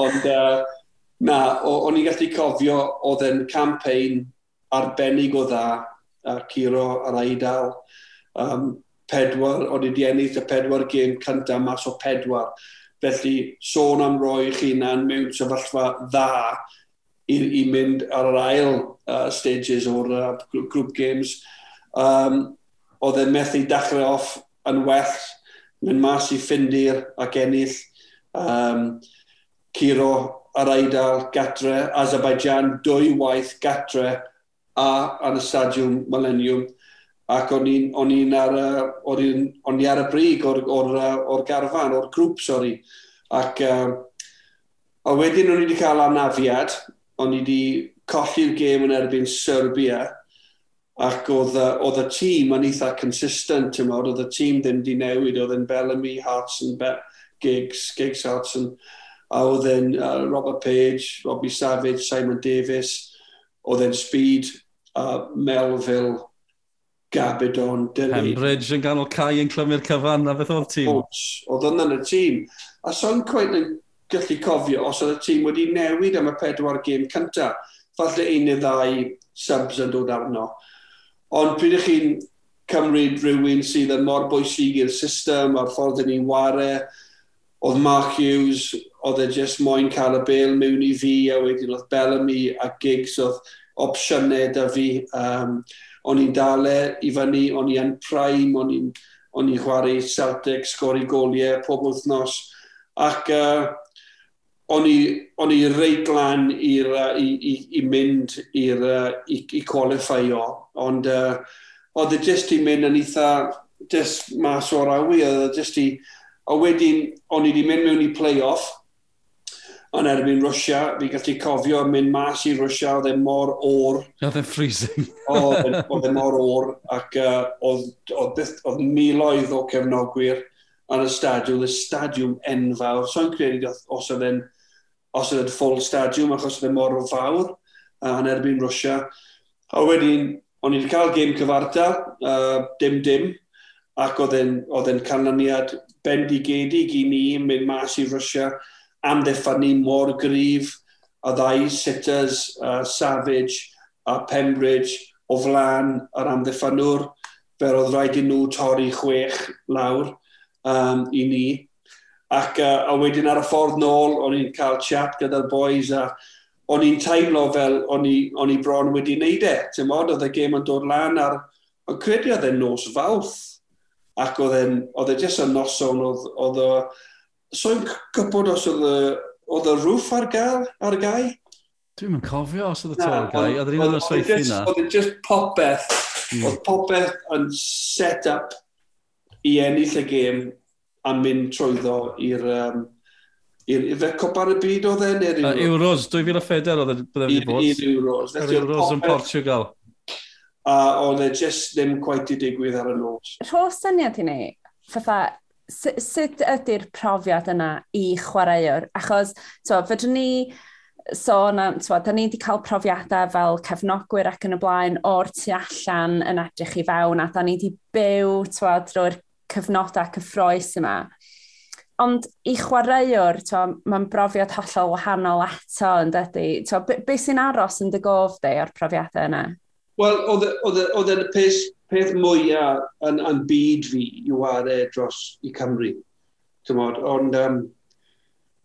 Ond uh, na, o'n i gallu cofio oedd e'n campaign arbennig o dda a Ciro a'r Eidal. Um, pedwar, o'n i wedi ennill y pedwar gêm cyntaf mas o pedwar. Felly, sôn am roi eich hunan mewn sefyllfa dda i, i mynd ar yr ail uh, stages o'r uh, group games. Um, oedd e'n methu dechrau off yn well, mynd mas i ffindir ac ennill. Um, Ciro yr gatre, Azerbaijan dwy waith gatre a yn y stadiwm Millennium ac o'n i'n ar, on i, ar y brig o'r, or, or garfan, o'r grŵp, sori. Ac uh, a wedyn o'n i wedi cael anafiad, o'n i wedi colli'r gêm yn erbyn Serbia, ac oedd, oedd y tîm yn eitha consistent, tymod, oedd y tîm ddim wedi newid, oedd yn Bellamy, Hartson, Be Giggs, Giggs Hartson, a oedd yn uh, Robert Page, Robbie Savage, Simon Davis, oedd yn Speed, uh, Melville, Gabidon, Dylan. Hembridge yn ganol cae yn clymu'r cyfan, a beth oedd tîm? Oedd yna'n y tîm. A so'n cweith yn gallu cofio os oedd y tîm wedi newid am y pedwar gêm cyntaf. Falle un neu ddau subs yn dod arno. Ond pryd ych chi'n cymryd rhywun sydd yn mor bwysig i'r system a'r ffordd yn ni'n ware, oedd Mark Hughes, oedd e jyst moyn cael y bel mewn i fi, a wedyn oedd Bellamy a Giggs oedd opsiynau da fi. Um, o'n i'n dale i fyny, o'n i yn prime, o'n i'n o'n i chwarae Celtic, sgori goliau pob wythnos. Ac uh, o'n i, on i reit glan i, i, i, mynd i'r i, i qualifio, ond uh, oedd e jyst i mynd yn eitha jyst mas o'r awi, oedd e jyst i, a wedyn o'n i wedi mynd mewn i play-off, ond erbyn Rwysia, fi gallu cofio mynd mas i Rwysia, oedd e mor o'r. Oedd e'n freezing. *laughs* E, oedd e mor o'r, ac uh, oedd, oedd, miloedd o cefnogwyr yn y stadiwm, y stadiwm enfawr. So'n credu os oedd e'n os oedd ydw'n full stadiwm achos oedd ydw mor fawr uh, yn erbyn Rwysia. A wedyn, o'n i wedi cael gêm cyfartal, uh, dim dim, ac oedd e'n canlyniad bendigedig i ni mynd mas i Rwysia am ddeffynnu mor gryf a ddau sitters, uh, Savage a Pembridge o flan yr amddiffynwr, fel oedd rhaid i nhw torri chwech lawr um, i ni. Ac uh, a wedyn ar y ffordd nôl, o'n i'n cael chat gyda'r boys a o'n i'n teimlo fel o'n i, bron wedi wneud e. Ti'n modd, oedd y gêm yn dod lan ar... Ond credu oedd e'n nos fawth. Ac oedd e jyst yn noson, oedd o... So i'n gwybod os oedd y, oedd y roof ar gael, ar gael? Dwi'n mynd cofio os oedd y to ar gai. Oedd yr un o'r e swaith yna. Oedd e jyst popeth. Mm. Oedd popeth yn set up i ennill y gêm a mynd trwyddo i'r... Um, i'r fe copa'r y byd oedd e? Uh, Euros, 2004 oedd e byddai wedi bod. I'r Euros. Yr Euros yn Portugal. A oedd e just ddim gwaith i digwydd ar y nos. Rho syniad i ni, fatha, sut ydy'r profiad yna i chwaraewr? Achos, to, fydden ni sôn am, so, da ni wedi cael profiadau fel cefnogwyr ac yn y blaen o'r tu allan yn edrych i fewn a da ni wedi byw twa, drwy'r cyfnodau cyffroes yma. Ond i chwaraewr, mae'n brofiad hollol wahanol eto yn dydy. Be, be sy'n aros yn dy gof di o'r profiadau yna? Wel, oedd e'n peth, peth mwyaf yn, yn byd fi i wario dros i Cymru. Tymod, ond um,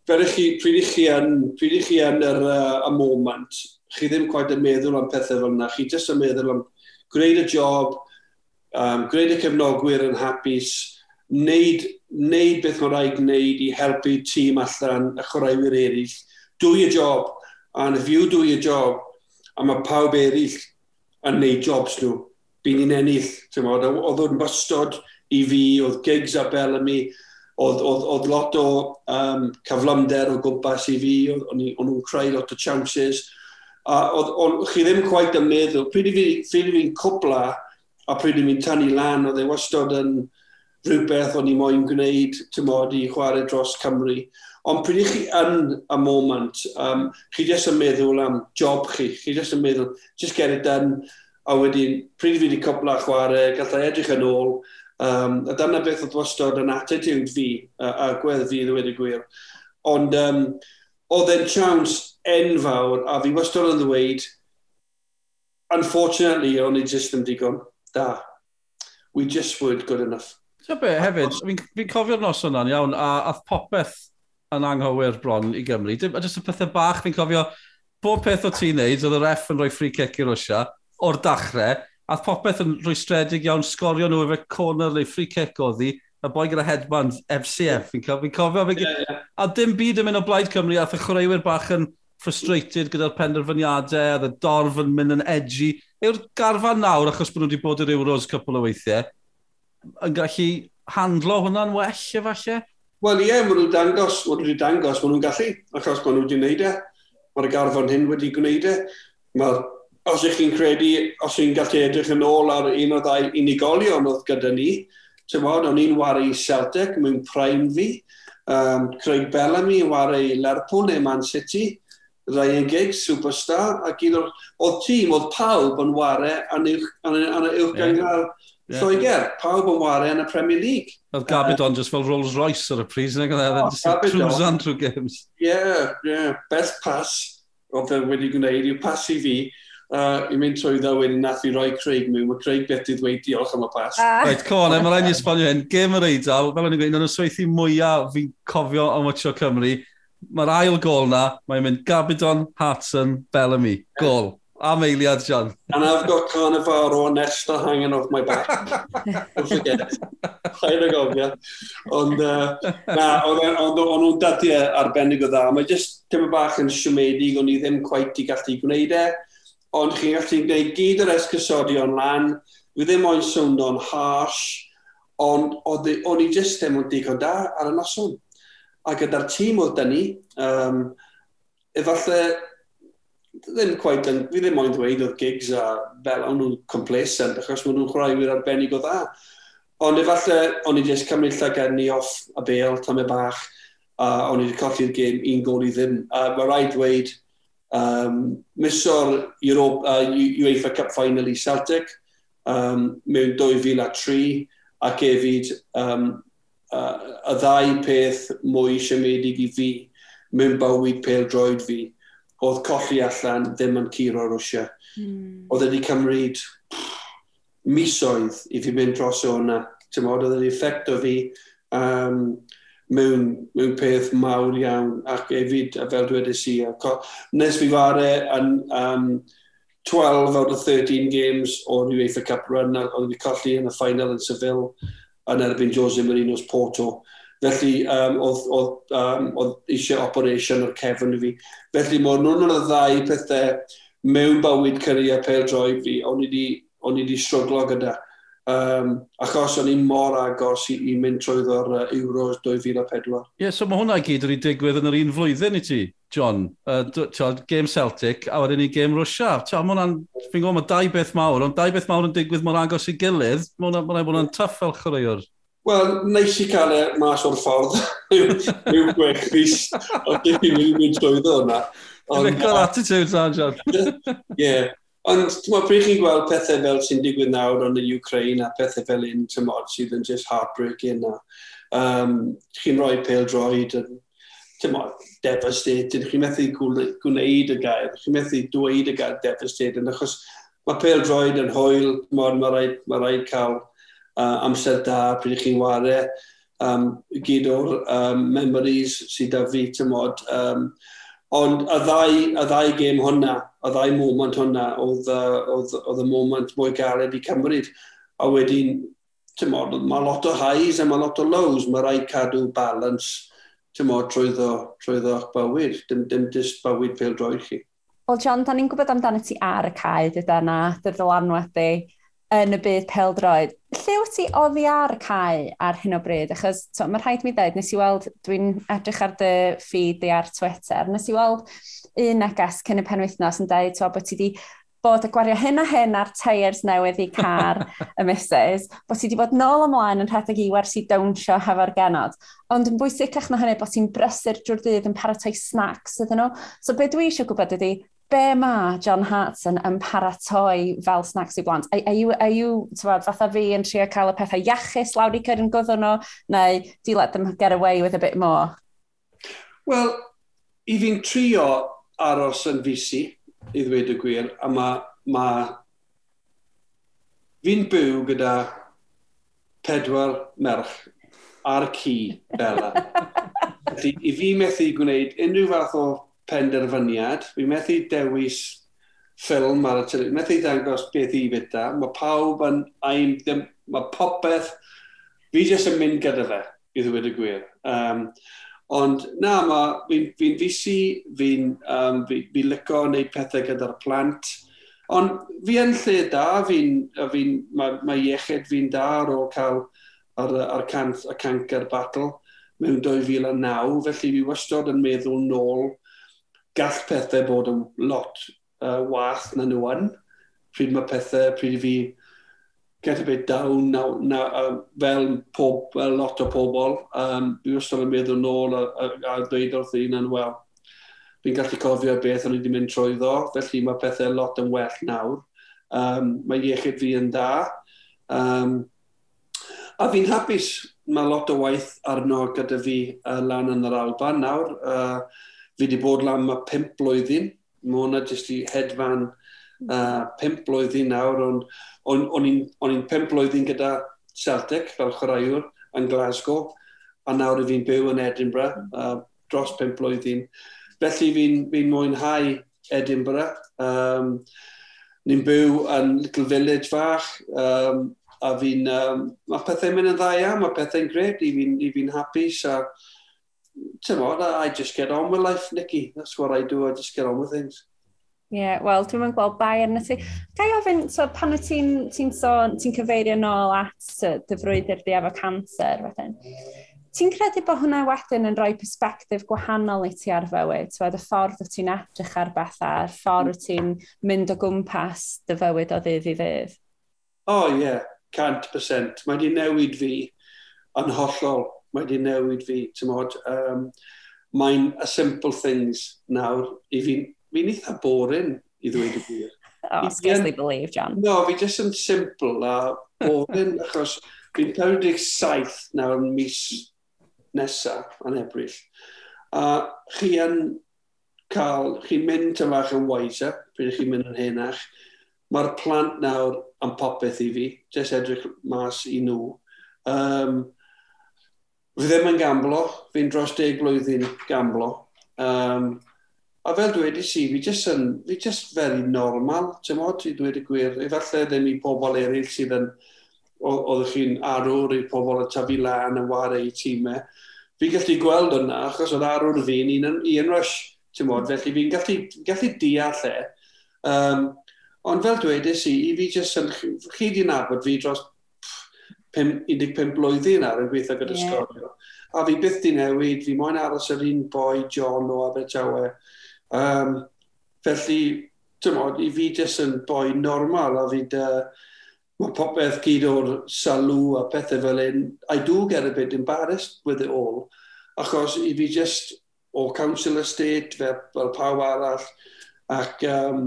fel chi, pryd i chi yn, pryd i chi yn yr, uh, y moment, chi ddim quite yn meddwl am pethau fel yna, chi jyst yn meddwl am gwneud y job, um, gwneud y cefnogwyr yn hapus, wneud, wneud beth mae'n rhaid gwneud i helpu tîm allan y chwaraewyr eraill. Dwy y job, and if you do your job, a mae pawb eraill yn neud jobs nhw, bydd ni'n ennill. Oedd o'n bystod i fi, oedd gigs a Bellamy, oedd, oedd, oedd lot o um, cyflymder o gwmpas i fi, oedd nhw'n creu lot o chances. A oedd, oedd, chi ddim quite yn meddwl, pryd i fi'n fi cwpla, a pryd i'n mynd tynnu lan, oedd e wastod yn rhywbeth o'n i moyn gwneud, ti'n modd, i chwarae dros Cymru. Ond pryd i chi yn y moment, um, chi jyst yn meddwl am job chi, chi jyst yn meddwl, just get it done, a wedyn, pryd fi wedi cwpla chwarae, gallai edrych yn ôl, um, a dyna beth oedd wastod yn attitude fi, a, a gwedd fi ddweud y gwir. Ond um, oedd e'n siawns enfawr, a fi wastod yn ddweud, unfortunately, o'n i just yn digon da. We just weren't good enough. Ti'n be, hefyd, fi'n fi cofio'r nos hwnna'n iawn, a ath popeth yn anghywir bron i Gymru. Dim, A jyst y pethau bach, fi'n cofio, bob peth o ti'n neud, oedd y ref yn rhoi free kick i Rwysia, o'r dachrau, a popeth yn rwystredig iawn, sgorio nhw efo corner neu free kick oedd hi, y boi gyda headband FCF, fi'n cofio, Fi cofio, fi yeah, yeah. a dim byd yn mynd o blaid Cymru, ath y chwaraewyr bach yn frustrated gyda'r penderfyniadau, oedd y dorf yn mynd yn edgy. Yw'r garfan nawr, achos bod nhw wedi bod yr Euros cwpl o weithiau, yn gallu handlo hwnna'n well efallai? Wel ie, yeah, maen nhw'n dangos, maen nhw'n dangos, maen nhw'n gallu, achos maen nhw wedi gwneud e. Mae'r garfan hyn wedi gwneud e. Mae, os ych chi'n credu, os chi'n gallu edrych yn ôl ar un o ddau unigolion oedd gyda ni, ti'n bod, o'n i'n wario i Celtic mewn prime fi, um, Craig Bellamy yn wario i Lerpool neu Man City, ddeugaig superstar, ac un o'r, o'r tîm, oedd pawb yn ware yn y uwchgangar yeah. Lloegr. Pawb yn ware yn y Premier League. Oedd Gabidon uh, just fel Rolls Royce ar y pris, nag oedd e'n e cruisan trwy games. Ie, yeah, yeah. best pass oedd e wedi gwneud yw pas i fi, uh, i mynd trwy dda wedyn nath i roi Craig mewn. Mae Craig beth i ddweud diolch am y pas. Ah. Right, con, e, mae'n rhaid i esbonio hyn. Gym yr Eidal, fel o'n i'n gweud, yn y sweithi mwyaf fi'n cofio am watcho Cymru, mae'r ail gol na, mae'n mynd Gabidon, Hatson, Bellamy. Gol. Am eiliad, John. And I've got Carnivaro and Nesta hanging off my back. *laughs* Don't forget. Chael y gofio. Ond, uh, na, e- ond o'n nhw'n dadu e arbennig o dda. Mae jyst dim bach yn siomedig, o'n i ddim quite i gallu gwneud e. Ond chi'n gallu gwneud gyd yr esgysodion lan. Fi ddim o'n swnio'n harsh. Ond e- o'n i jyst ddim yn digon da ar y noson a gyda'r tîm oedd dyn ni, um, efallai ddim quite, yn, fi ddim moyn dweud oedd gigs a fel o'n nhw'n complacent, achos maen nhw'n chwaraewyr arbennig o dda. Ond efallai o'n i jyst cymryd llagenni off a bel, tam e bach, a o'n i wedi colli'r gêm un gol i ddim. A mae rhaid dweud, um, miso'r Europe, uh, UEFA Cup Final i Celtic, um, mewn 2003, ac hefyd um, uh, y ddau peth mwy siomedig i fi mewn bywyd pel droed fi oedd colli allan ddim yn curo Rwysia. Mm. Oedd wedi cymryd misoedd i fi mynd dros o'na. Oedd wedi effeictio fi um, mewn, mewn peth mawr iawn ac hefyd, fel dwedais i, nes fi fare yn um, 12 out of 13 games o'r UEFA Cup run, oedd wedi colli yn y final yn Seville yn erbyn Jose Marino's Porto. Felly, um, oedd, oedd, um, oedd eisiau operation o'r cefn i fi. Felly, mae nhw'n y ddau pethau mewn bywyd cyrraedd pel droi fi, o'n i wedi stryglo gyda. Um, achos o'n i'n mor agos i, i mynd trwy'r uh, Euros 2004. Ie, yeah, so mae hwnna gyd wedi digwydd yn yr un flwyddyn i ti? John, uh, game Celtic, a wedyn ni game Russia. Mae hwnna'n, Fi'n gwybod, mae dau beth mawr, ond dau beth mawr yn digwydd mor agos i gilydd. Mae hwnna'n bod yn tuff fel chwaraewr. Wel, neis i cael e mas o'r ffordd. *laughs* Yw gwech mis, ond dim i'n mynd drwyddo hwnna. Yw'n gael attitude, sa, John? *laughs* Ie. Ond, ti'n meddwl, pryd chi'n gweld pethau fel sy'n digwydd nawr yn y Ukraine a pethau fel un tymod sydd yn just heartbreaking. a Um, chi'n rhoi pêl droed, mo, devastated, chi'n methu gwneud y gair, chi'n methu dweud y gair devastated, achos mae pel droed yn hwyl, mor mae rhaid, ma rhaid cael uh, amser da pryd i chi'n ware, um, gyd o'r um, memories sydd da fi, ti'n mod. Um, ond y ddau, y ddau gêm hwnna, y ddau moment hwnna, oedd, oedd, oedd y moment mwy galed i cymryd. A wedyn, ti'n mod, mae lot o highs a mae lot o lows, mae rhaid cadw balance tymo, trwyddo, trwyddo eich bywyd, dim, dim dis bywyd pel droed chi. Wel, John, da ni'n gwybod amdano ti ar y cae, dyda na, dy ddylanwad yn y byd peldroed. Lle wyt ti oddi ar y cae ar hyn o bryd? Achos to, mae rhaid mi ddweud, nes i weld, dwi'n edrych ar dy feed i ar Twitter, nes i weld un neges cyn y penwythnos yn dweud to, bod ti wedi bod y gwario hyn a hyn ar tyres newydd i car y *laughs* misys, bod ti wedi bod nôl ymlaen yn rhedeg i wersi dawnsio hefo'r genod. Ond yn bwysicach na hynny bod ti'n brysur drwy'r dydd yn paratoi snacks ydyn nhw. So be dwi eisiau gwybod ydy, be mae John Hartson yn paratoi fel snacks i blant? Are, are you, are you tywed, fatha fi yn trio cael y pethau iachus lawr i cyr yn gwddw nhw, neu do you let them get away with a bit more? Wel, i fi'n trio aros yn fisi, i ddweud y gwir, a mae... Ma, fi'n byw gyda pedwar merch ar cu Bela. I fi methu gwneud unrhyw fath o penderfyniad, fi methu dewis ffilm ar y tylu, methu dangos beth i fyta, mae pawb yn, aim, mae popeth, fi jyst yn mynd gyda fe, i ddweud y gwir. Um, Ond na, fi'n fi fisi, fi'n um, fi, fi lico wneud pethau gyda'r plant. Ond fi yn lle da, fi'n, fi mae, mae iechyd fi'n da ar ôl cael ar, ar canth, y cancer battle mewn 2009, felly fi wastod yn meddwl nôl gall pethau bod yn lot uh, wath na nhw yn. Pryd mae pethau, pryd fi get a bit down now, now, uh, fel pob, fel lot o pobl. Um, dwi wastad yn meddwl nôl a, a, a dweud wrth un yn wel. Fi'n gallu cofio beth o'n i wedi mynd trwy ddo, felly mae pethau lot yn well nawr. Um, mae iechyd fi yn da. Um, a fi'n hapus, mae lot o waith arno gyda fi uh, lan yn yr Alban nawr. Uh, fi wedi bod lan mae pimp blwyddyn. Mae hwnna jyst i hedfan uh, pimp blwyddyn nawr, ond on, on, i'n pimp blwyddyn gyda Celtic fel chwaraewr yn Glasgow, a nawr fi'n byw yn Edinburgh uh, dros pimp blwyddyn. Felly fi'n fi, mwynhau Edinburgh. Um, Ni'n byw yn Little Village fach, um, a fi'n... Um, mae pethau'n mynd yn dda iawn, mae pethau'n gred, i fi'n fi hapus, a Timod, I just get on with life, Nicky. That's what I do, I just get on with things. Ie, yeah, wel, dwi'n mynd gweld bai arna ti. Gai ofyn, so, pan wyt ti'n ti sôn, ti'n cyfeirio nôl at dy frwydr di efo cancer, wedyn, ti'n credu bod hwnna wedyn yn rhoi perspektif gwahanol i ti ar fywyd? Twed, y ffordd wyt ti'n edrych ar bethau, y ffordd wyt ti'n mynd o gwmpas dy fywyd o ddydd i ddydd? O, oh, ie, yeah, 100%. Mae di newid fi yn hollol. Mae di newid fi, ti'n modd. Um, Mae'n a simple things nawr i fi fi'n eitha boring i ddweud y gwir. *laughs* oh, scarcely believe, John. No, fi jyst yn simple a boring, *laughs* achos fi'n 47 nawr yn mis nesa yn ebryll. A chi yn cael, chi'n mynd yn fach yn wiser, pryd chi'n mynd yn henach. Mae'r plant nawr am popeth i fi, jyst edrych mas i nhw. Um, fi ddim yn gamblo, fi'n dros deg blwyddyn gamblo. Um, A fel dweud i, si, fi jyst yn, fi jyst very normal, ti'n modd, ti dweud y gwir. Efallai ddim i pobl eraill sydd yn, oedd chi'n arwr i pobl y tafu lan yn wario i tîmau. Fi'n gallu gweld yna, achos oedd arwr fi'n un, un rush, ti'n modd, hmm. felly fi'n gallu, gallu deall e. Um, ond fel dweud i, si, i fi jyst yn, chi di nabod fi dros 15 blwyddyn ar y gweithio gyda yeah. sgorio. A fi byth di newid, fi moyn aros yr un boi John o Abertawe, Um, felly, tymod, i fi jyst yn boi normal a fi dy... Mae popeth gyd o'r salw a pethau fel un. I do get a bit embarrassed with it all. Achos i fi jyst o council estate fel, fel pawb arall. Ac um,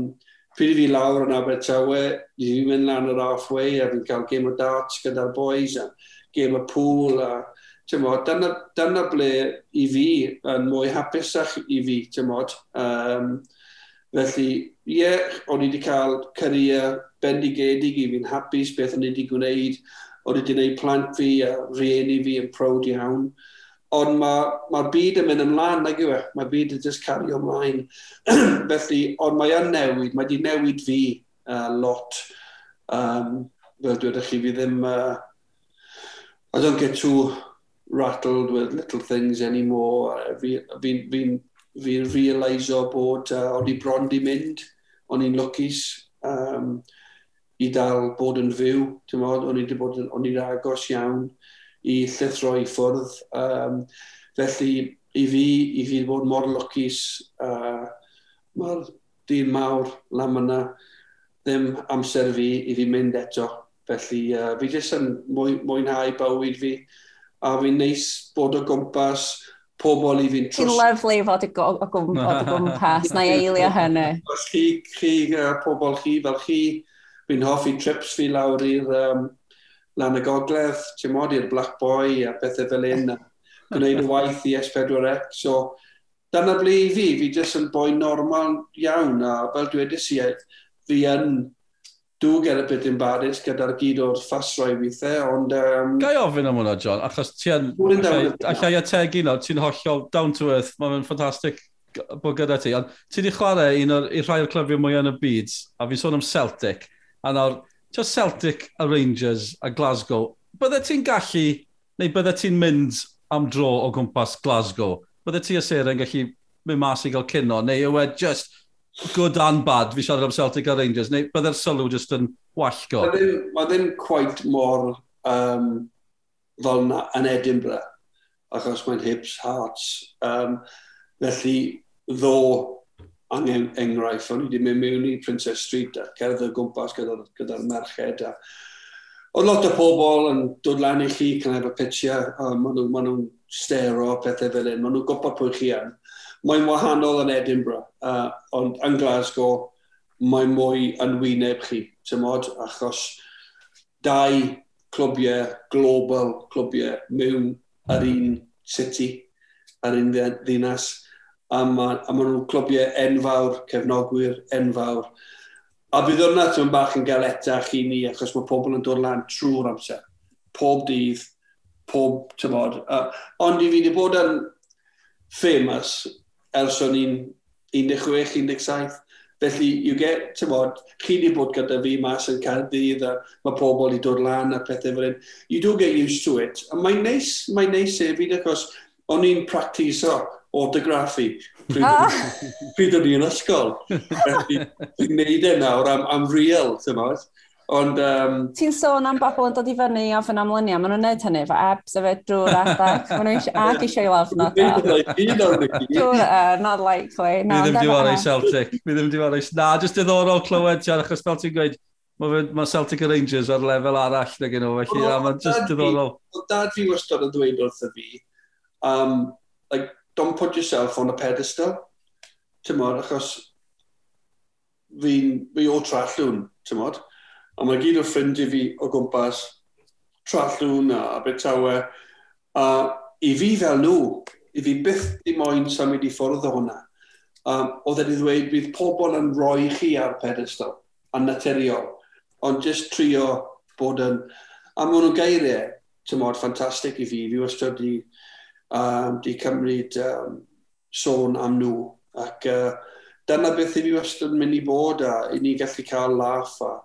pryd i fi lawr yn Abertawe, i fi mynd lan yr halfway a fi'n cael game of darts gyda'r boys a game o pool a Mod, dyna, dyna ble i fi yn mwy hapusach i fi, mod. Um, felly, ie, yeah, o'n i wedi cael cyrraedd bendigedig i fi'n hapus beth o'n i wedi gwneud. O'n i wedi gwneud plant fi a rieni fi yn prod iawn. Ond mae'r ma, ma byd yn mynd ymlaen, nag yw e. Mae'r byd yn just cario ymlaen. *clears throat* felly, ond mae yn newid. Mae wedi newid fi uh, lot. Um, fel dwi'n chi, fi ddim... Uh, I don't get too rattled with little things anymore. Uh, fi'n fi, fi, fi realiso bod uh, o'n i bron di mynd, o'n i'n lwcus um, i dal bod yn fyw. O'n i bod yn, o'n i'n agos iawn i llithro i ffwrdd. Um, felly, i fi, i fi bod mor lwcus, uh, mae'r dyn mawr lam yna ddim amser fi i fi mynd eto. Felly, uh, fi jyst yn mwy, mwynhau bywyd fi a fi'n neis bod o gwmpas pobl i fi'n trwst. Ti'n lyflu fod o, *laughs* gwmpas, na eilio hynny. Chi, chi, uh, pobl chi fel chi, fi'n hoffi trips fi lawr i'r um, lan y gogledd, ti'n mod i'r Black Boy a bethau fel un, a gwneud y *laughs* waith i S4C. So, dyna ble i fi, fi jyst yn boi normal iawn, a fel dweud i fi yn do get a bit embarrassed gyda'r gyd o'r ffasrau weithiau, ond... Um... Gai ofyn am hwnna, John, achos ti yn... Allai ategu no, ti'n hollol down to earth, mae'n ffantastig bod gyda ti, ond ti wedi chwarae un o'r rhai o'r clyfiau mwy yn y byd, a fi'n sôn am Celtic, a nawr, ti'n Celtic a Rangers a Glasgow, bydde ti'n gallu, neu bydde ti'n mynd am dro o gwmpas Glasgow, bydde ti a Sarah yn gallu mynd mas i gael cynno, neu yw e just good and bad, fi siarad am Celtic a Rangers, neu bydde'r sylw just yn wallgo? Mae ddim, ma ddim quite mor um, fel na, yn Edinburgh, achos mae'n hips, hearts. Um, felly, ddo angen enghraifft, o'n i wedi mynd mewn i Princess Street a cerdd y gwmpas gyda'r gyda, merched. A... Oedd lot o pobl yn dod lan i chi, can I have a maen nhw'n ma nhw stero pethau fel un. maen nhw'n gwybod pwy chi yn mae'n wahanol yn Edinburgh, uh, ond yn Glasgow mae mwy yn wyneb chi, tymod, achos dau clwbiau, global clwbiau, mewn yr un city, yr un ddinas, a, ma, nhw'n clwbiau enfawr, cefnogwyr enfawr. A bydd hwnna tymyn bach yn gael etach i ni, achos mae pobl yn dod lan trwy'r amser. Pob dydd, pob tymod. Uh, ond i fi wedi bod yn famous ers o'n i'n 16-17. Felly, you get, ti'n bod, chi wedi bod gyda fi mas yn Cardydd a mae pobl i dod lan a pethau fel hyn. You do get used to it. A mae'n neis, mae'n neis hefyd achos o'n i'n practiso autograffi ah. *laughs* pryd o'n i'n ysgol. Fi'n neud e nawr am, am real, ti'n bod. Ond... Um... Ti'n sôn am bobl yn dod i fyny a fy'n amlynia, maen nhw'n neud hynny, fe abs, a fe drwy'r adag, maen nhw ag eisiau i lawr lafna. Drwy'r not likely. Mi ddim diwara i Celtic. Mi ddim diwara i... Na, jyst diddorol clywed, Tian, achos fel ti'n gweud, mae ma Celtic Rangers ar lefel arall na gen nhw, felly, a mae'n jyst diddorol. Oedd dad fi wastad yn dweud wrth y fi, um, like, don't put yourself on a pedestal. Ti'n achos fi'n, fi o Trallwn, ti'n? A mae gyd o ffrindiau fi o gwmpas, Trallwn a Abertawe, a i fi fel nhw, i fi byth i moyn symud i ffwrdd o hwnna. Um, oedd wedi dweud bydd pobl yn rhoi chi ar pedestal, a naturiol, ond jyst trio bod yn... A maen nhw'n geiriau, e, ti'n modd, ffantastig i fi. Fi wastad di, um, di cymryd um, sôn am nhw. Ac uh, dyna beth i fi wastad yn mynd i bod a i ni gallu cael laff a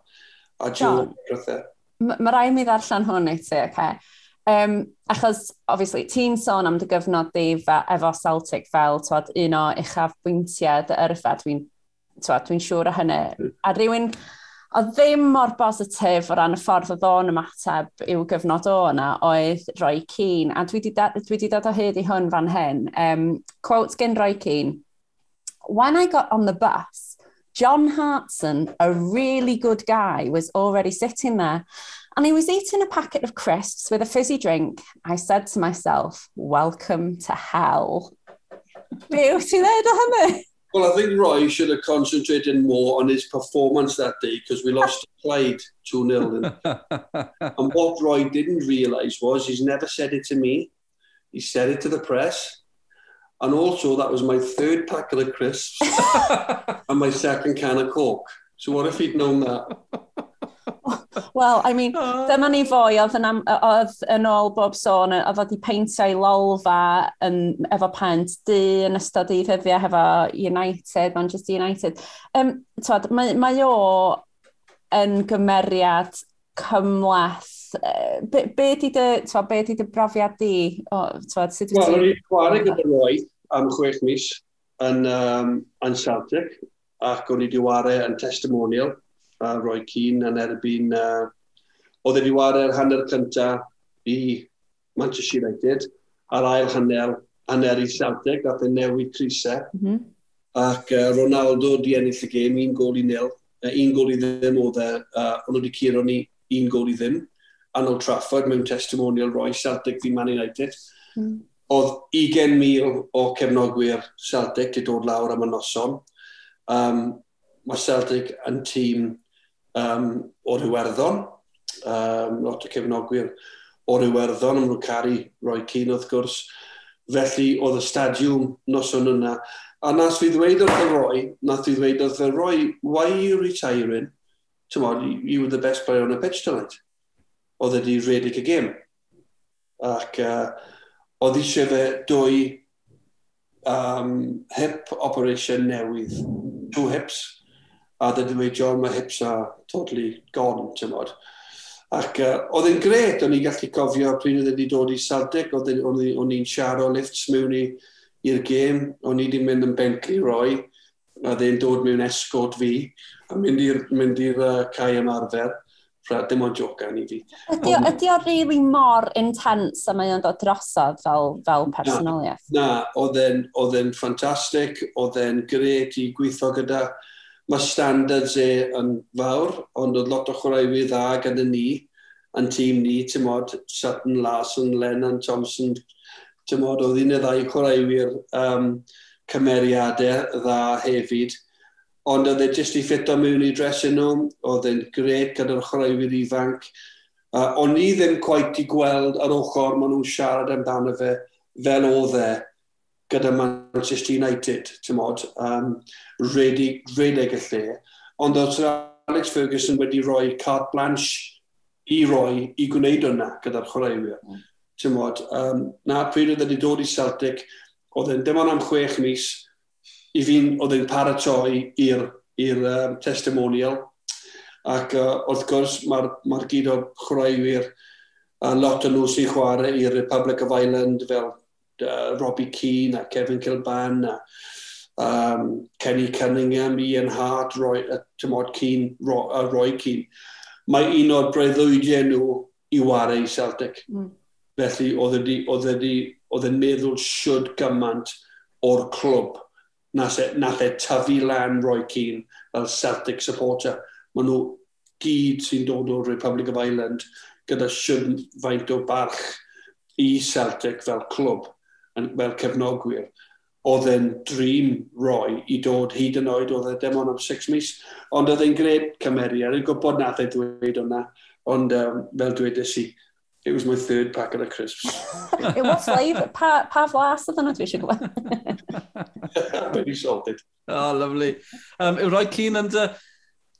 o June so, Mae rai mi ddarllen hwn i ti. Okay? Um, achos, obviously, ti'n sôn am dy gyfnod di efo Celtic fel twad, un o uchaf bwyntiau dy yrfa, dwi'n dwi siŵr o hynny. A rhywun, o ddim mor bositif o ran y ffordd o ddôn ymateb i'w gyfnod o yna oedd Roy Keane. A dwi wedi dod o hyd i hwn fan hyn. Um, quote gen Roy Keane. When I got on the bus, John Hartson, a really good guy, was already sitting there. And he was eating a packet of crisps with a fizzy drink. I said to myself, welcome to hell. Beauty there, dweud o? Well, I think Roy should have concentrated more on his performance that day because we lost Clyde 2 0. and what Roy didn't realise was he's never said it to me, he said it to the press. And also, that was my third packet of crisps *laughs* and my second can of Coke. So what if he'd known that? Wel, I mean, oh. dyma ni fwy oedd yn, oedd yn ôl bob sôn, oedd wedi peintio'i lolfa yn, efo pent du yn ystod i ddyddiau hefo United, Manchester United. Um, twad, mae, mae o yn gymeriad cymlaeth. Be, be di dy, twad, be di dy brofiad di? O, twad, sut wyt ti? Wel, o'n i'n chwarae gyda Roy, am chwech mis yn, um, yn Celtic ac o'n i wedi wario yn testimonial a roi cyn yn erbyn uh, oedd wedi wario'r hanner cyntaf i Manchester United a'r ail hanner hanner i Celtic a fe newid crisau mm -hmm. ac uh, Ronaldo di ennill y gêm un gol i nil uh, un gol i ddim oedd e uh, ond wedi curo ni un gol i ddim Arnold Trafford mewn testimonial roi Celtic fi Man United mm oedd 20,000 o cefnogwyr Celtic wedi dod lawr am y noson. Um, mae Celtic yn tîm um, o'r Iwerddon, um, lot o cefnogwyr o'r Iwerddon, yn nhw'n caru roi cyn wrth gwrs. Felly oedd y stadiwm noson yna. A nas fi ddweud wrth y roi, nath fi ddweud wrth y roi, why are you retiring? Tymod, you were the best player on the pitch tonight. Oedd e ydi redig y gym. Ac uh, oedd eisiau fe dwy um, hip operation newydd, two hips, a dydw i John, mae hips are totally gone, ti'n modd. Ac uh, oedd e'n gret, o'n i'n gallu cofio pryd oedd wedi dod i Celtic, o'n i'n siarad o lifts mewn i'r gêm, o'n i wedi mynd yn Bentley roi, a dde'n dod mewn esgod fi, a mynd i'r uh, cae ymarfer rhaid dim ond jocan i fi. Ydy, um, ydy o really mor intense a mae o'n dod drosodd fel, fel personoliaeth? Na, na oedd e'n ffantastig, oedd e'n gret i gweithio gyda. Mae standards e yn fawr, ond oedd lot o chwaraewyr dda gyda ni, yn tîm ni, ti'n modd, Sutton Larson, Lennon Thompson, ti'n modd, oedd un o ddau chwaraewyr um, cymeriadau dda hefyd Ond oedd e jyst i ffito mewn i dressing nhw, oedd e'n gret gyda'r chroewyr ifanc. Uh, o'n i ddim quite i gweld ar ochr maen nhw'n siarad amdano fe fel oedd e gyda Manchester United, ti'n modd, um, redig, redig y lle. Ond oedd Sir Alex Ferguson wedi rhoi carte blanche i roi i gwneud hwnna gyda'r chwaraewyr. Mm. Ti'n modd, um, na pryd oedd wedi dod i Celtic, oedd e'n dim ond am chwech mis, i fi'n oedd yn paratoi i'r um, testimonial. Ac uh, wrth gwrs mae'r ma gyd o chwaraewyr a lot o nhw sy'n chwarae i'r Republic of Ireland fel uh, Robbie Keane a Kevin Kilban a um, Kenny Cunningham, Ian Hart, Roy, uh, Tymod Keane, Roy, uh, Roy Keane. Mae un o'r breuddwydiau nhw i wario i Celtic. Mm. Felly oedd yn e e meddwl siwd gymaint o'r clwb nath e, nath e tyfu lan Roy Keane fel Celtic supporter. Maen nhw gyd sy'n dod o'r Republic of Ireland gyda siwn faint o barch i Celtic fel clwb, fel cefnogwyr. Oedd e'n dream roi i dod hyd yn oed, oedd e dim ond am six mis. Ond oedd e'n gred cymeriad, yn gwybod nath e dweud hwnna, ond um, fel dweud i, It was my third packet of crisps. *laughs* it was live. Pa, pa flas oedd yna dwi eisiau gwybod? Very *laughs* salted. Oh, lovely. Um, yw roi cyn yn dy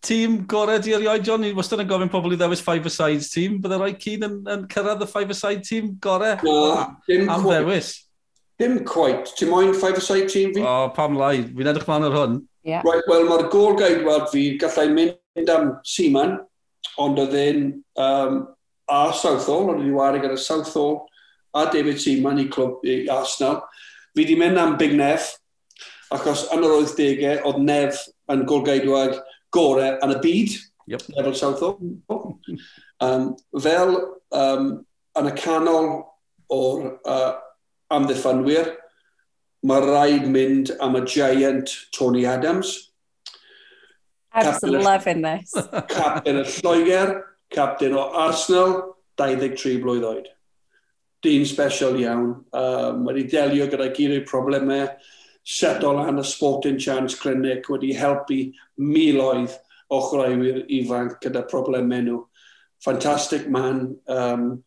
tîm gorau di erioed, John? Ni wastad yn gofyn pobl i ddewis five-a-side tîm. Bydde roi cyn yn, yn cyrraedd y five-a-side tîm gorau no, dim am quite, ddewis? Dim quite. Ti'n moyn five-a-side tîm fi? O, oh, pam lai. Fi'n edrych man ar hwn. Yeah. Right, Wel, mae'r gol gaidwad fi gallai mynd am Seaman, ond oedd e'n um, a Southall, ond wedi wario gyda Southall a David Seaman i clwb i Arsenal. Fi wedi mynd am Big Nef, achos yn yr 80au oedd Nef yn golgeidwag gorau yn y byd, yep. Nefel Southall. um, fel um, yn y canol o'r uh, amddiffynwyr, mae rhaid mynd am y giant Tony Adams. Absolutely loving this. Cap yn y Lloegr, captain o Arsenal, 23 blwydd oed. Dyn special iawn. Um, wedi delio gyda gyd o'i problemau, set lan y Sporting Chance Clinic wedi helpu miloedd o chwaraewyr ifanc gyda problemau nhw. Fantastic man, um,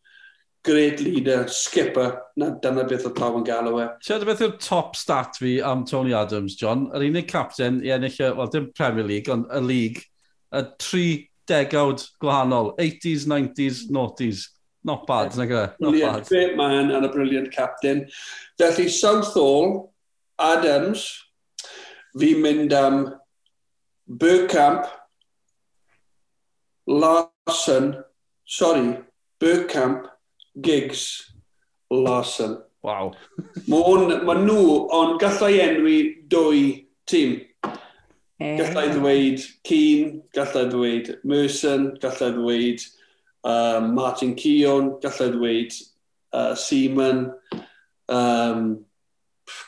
great leader, skipper, na dyna beth o pawb yn galw e. Ti'n beth yw'r top stat fi am Tony Adams, John? Yr unig captain i ennill, wel dim Premier League, ond y league, y tri degawd gwahanol. 80s, 90s, 90s. Not bad, na gyda. E? Not brilliant, bad. Great man and a brilliant captain. Felly Southall, Adams, fi mynd am Burkamp, Larson, sorry, Burkamp, Giggs, Larson. Waw. Mae nhw, ond gallai enwi dwy tîm. Gallai ddweud Keane, gallai ddweud Merson, gallai ddweud um, Martin Keown, gallai ddweud uh, Seaman, um,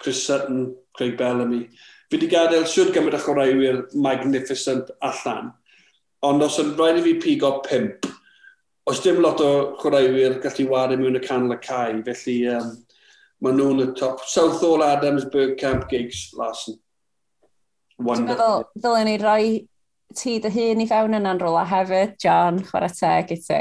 Chris Sutton, Craig Bellamy. Fi wedi gadael siwr gymaint o chwaraewyr magnificent allan, ond os yn rhaid i fi pigo pimp, oes dim lot o chwaraewyr gallu wario mewn y canol y cae, felly um, maen nhw'n y top. Southall Adams, Bergkamp, Giggs, Larson. Wonderful. Dwi'n meddwl, ddylen ni roi ti dy hun i fewn yn anrola hefyd, John, chwarae teg i ti.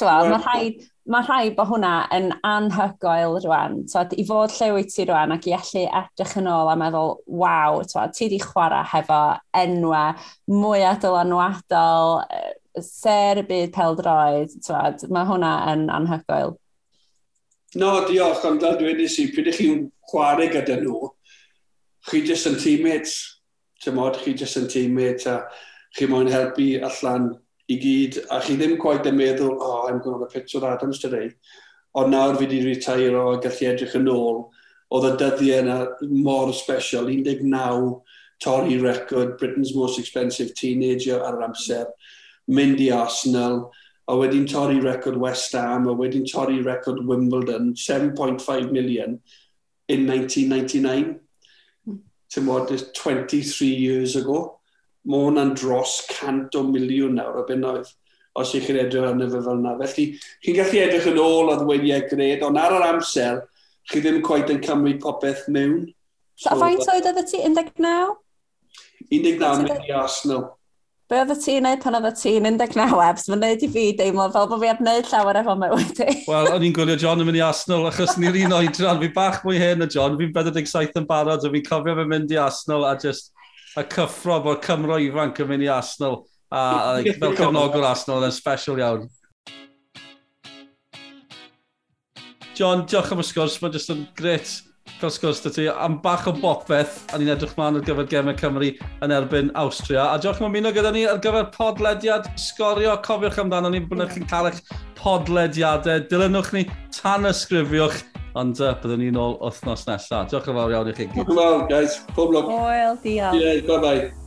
Well, mae rhaid, mae rhaid bod hwnna yn anhygoel rwan. Twad, I fod lle wyt ti rwan ac i allu edrych yn ôl a meddwl, waw, twad, ti di chwarae hefo enwau mwy adolanwadol, ser y byd peldroed, twad, mae hwnna yn anhygoel. No, diolch, ond dwi'n nes i, pryd ych chi'n chwarae gyda nhw, chi jyst yn teammates tymod, chi jyst yn teimlet a chi moyn helpu allan i gyd, a chi ddim quite yn meddwl, oh, I'm going to a pitch with Adams today. Ond nawr fi wedi retire a gallu edrych yn ôl, oedd y dyddiau yna mor special, 19, torri record, Britain's most expensive teenager ar yr amser, mynd i Arsenal, a wedyn torri record West Ham, a wedyn torri record Wimbledon, 7.5 million in 1999 ti'n bod, 23 years ago. Mae hwnna'n dros cant o miliwn nawr o bunnoedd os ych chi'n edrych arno fe fel yna. Felly, chi'n gallu edrych yn ôl o ddweiniau gred, ond ar yr amser, chi ddim coed yn cymryd popeth mewn. So, a faint oedd oedd ti? 19? 19 mynd i Arsenal be oedd y ti'n neud pan oedd y ti'n 19 abs? Mae'n neud i fi deimlo fel bod fi heb wneud llawer efo mewn wedi. Wel, o'n i'n gwylio John yn mynd i Arsenal, achos ni'r un oedran, fi bach mwy hen o John, fi'n 47 yn barod, a fi'n cofio fe mynd i Arsenal a just a cyffro bod Cymro ifanc yn mynd i Arsenal. A, a *laughs* fel cefnogwr Arsenal, yn special iawn. John, diolch am y sgwrs, mae'n just yn gret cael sgwrs dy ti, am bach o bopeth, a ni'n edrych mlaen ar gyfer gemau Cymru yn erbyn Austria. A diolch am ymuno gyda ni ar gyfer podlediad sgorio. Cofiwch amdano ni bod chi'n cael eich podlediadau. Dilynwch ni tan ysgrifiwch, ond uh, byddwn ni'n ôl wythnos nesaf. Diolch yn fawr iawn i chi. Diolch yn fawr, guys. Pob lwc. Hwyl, diolch. Yeah, bye-bye.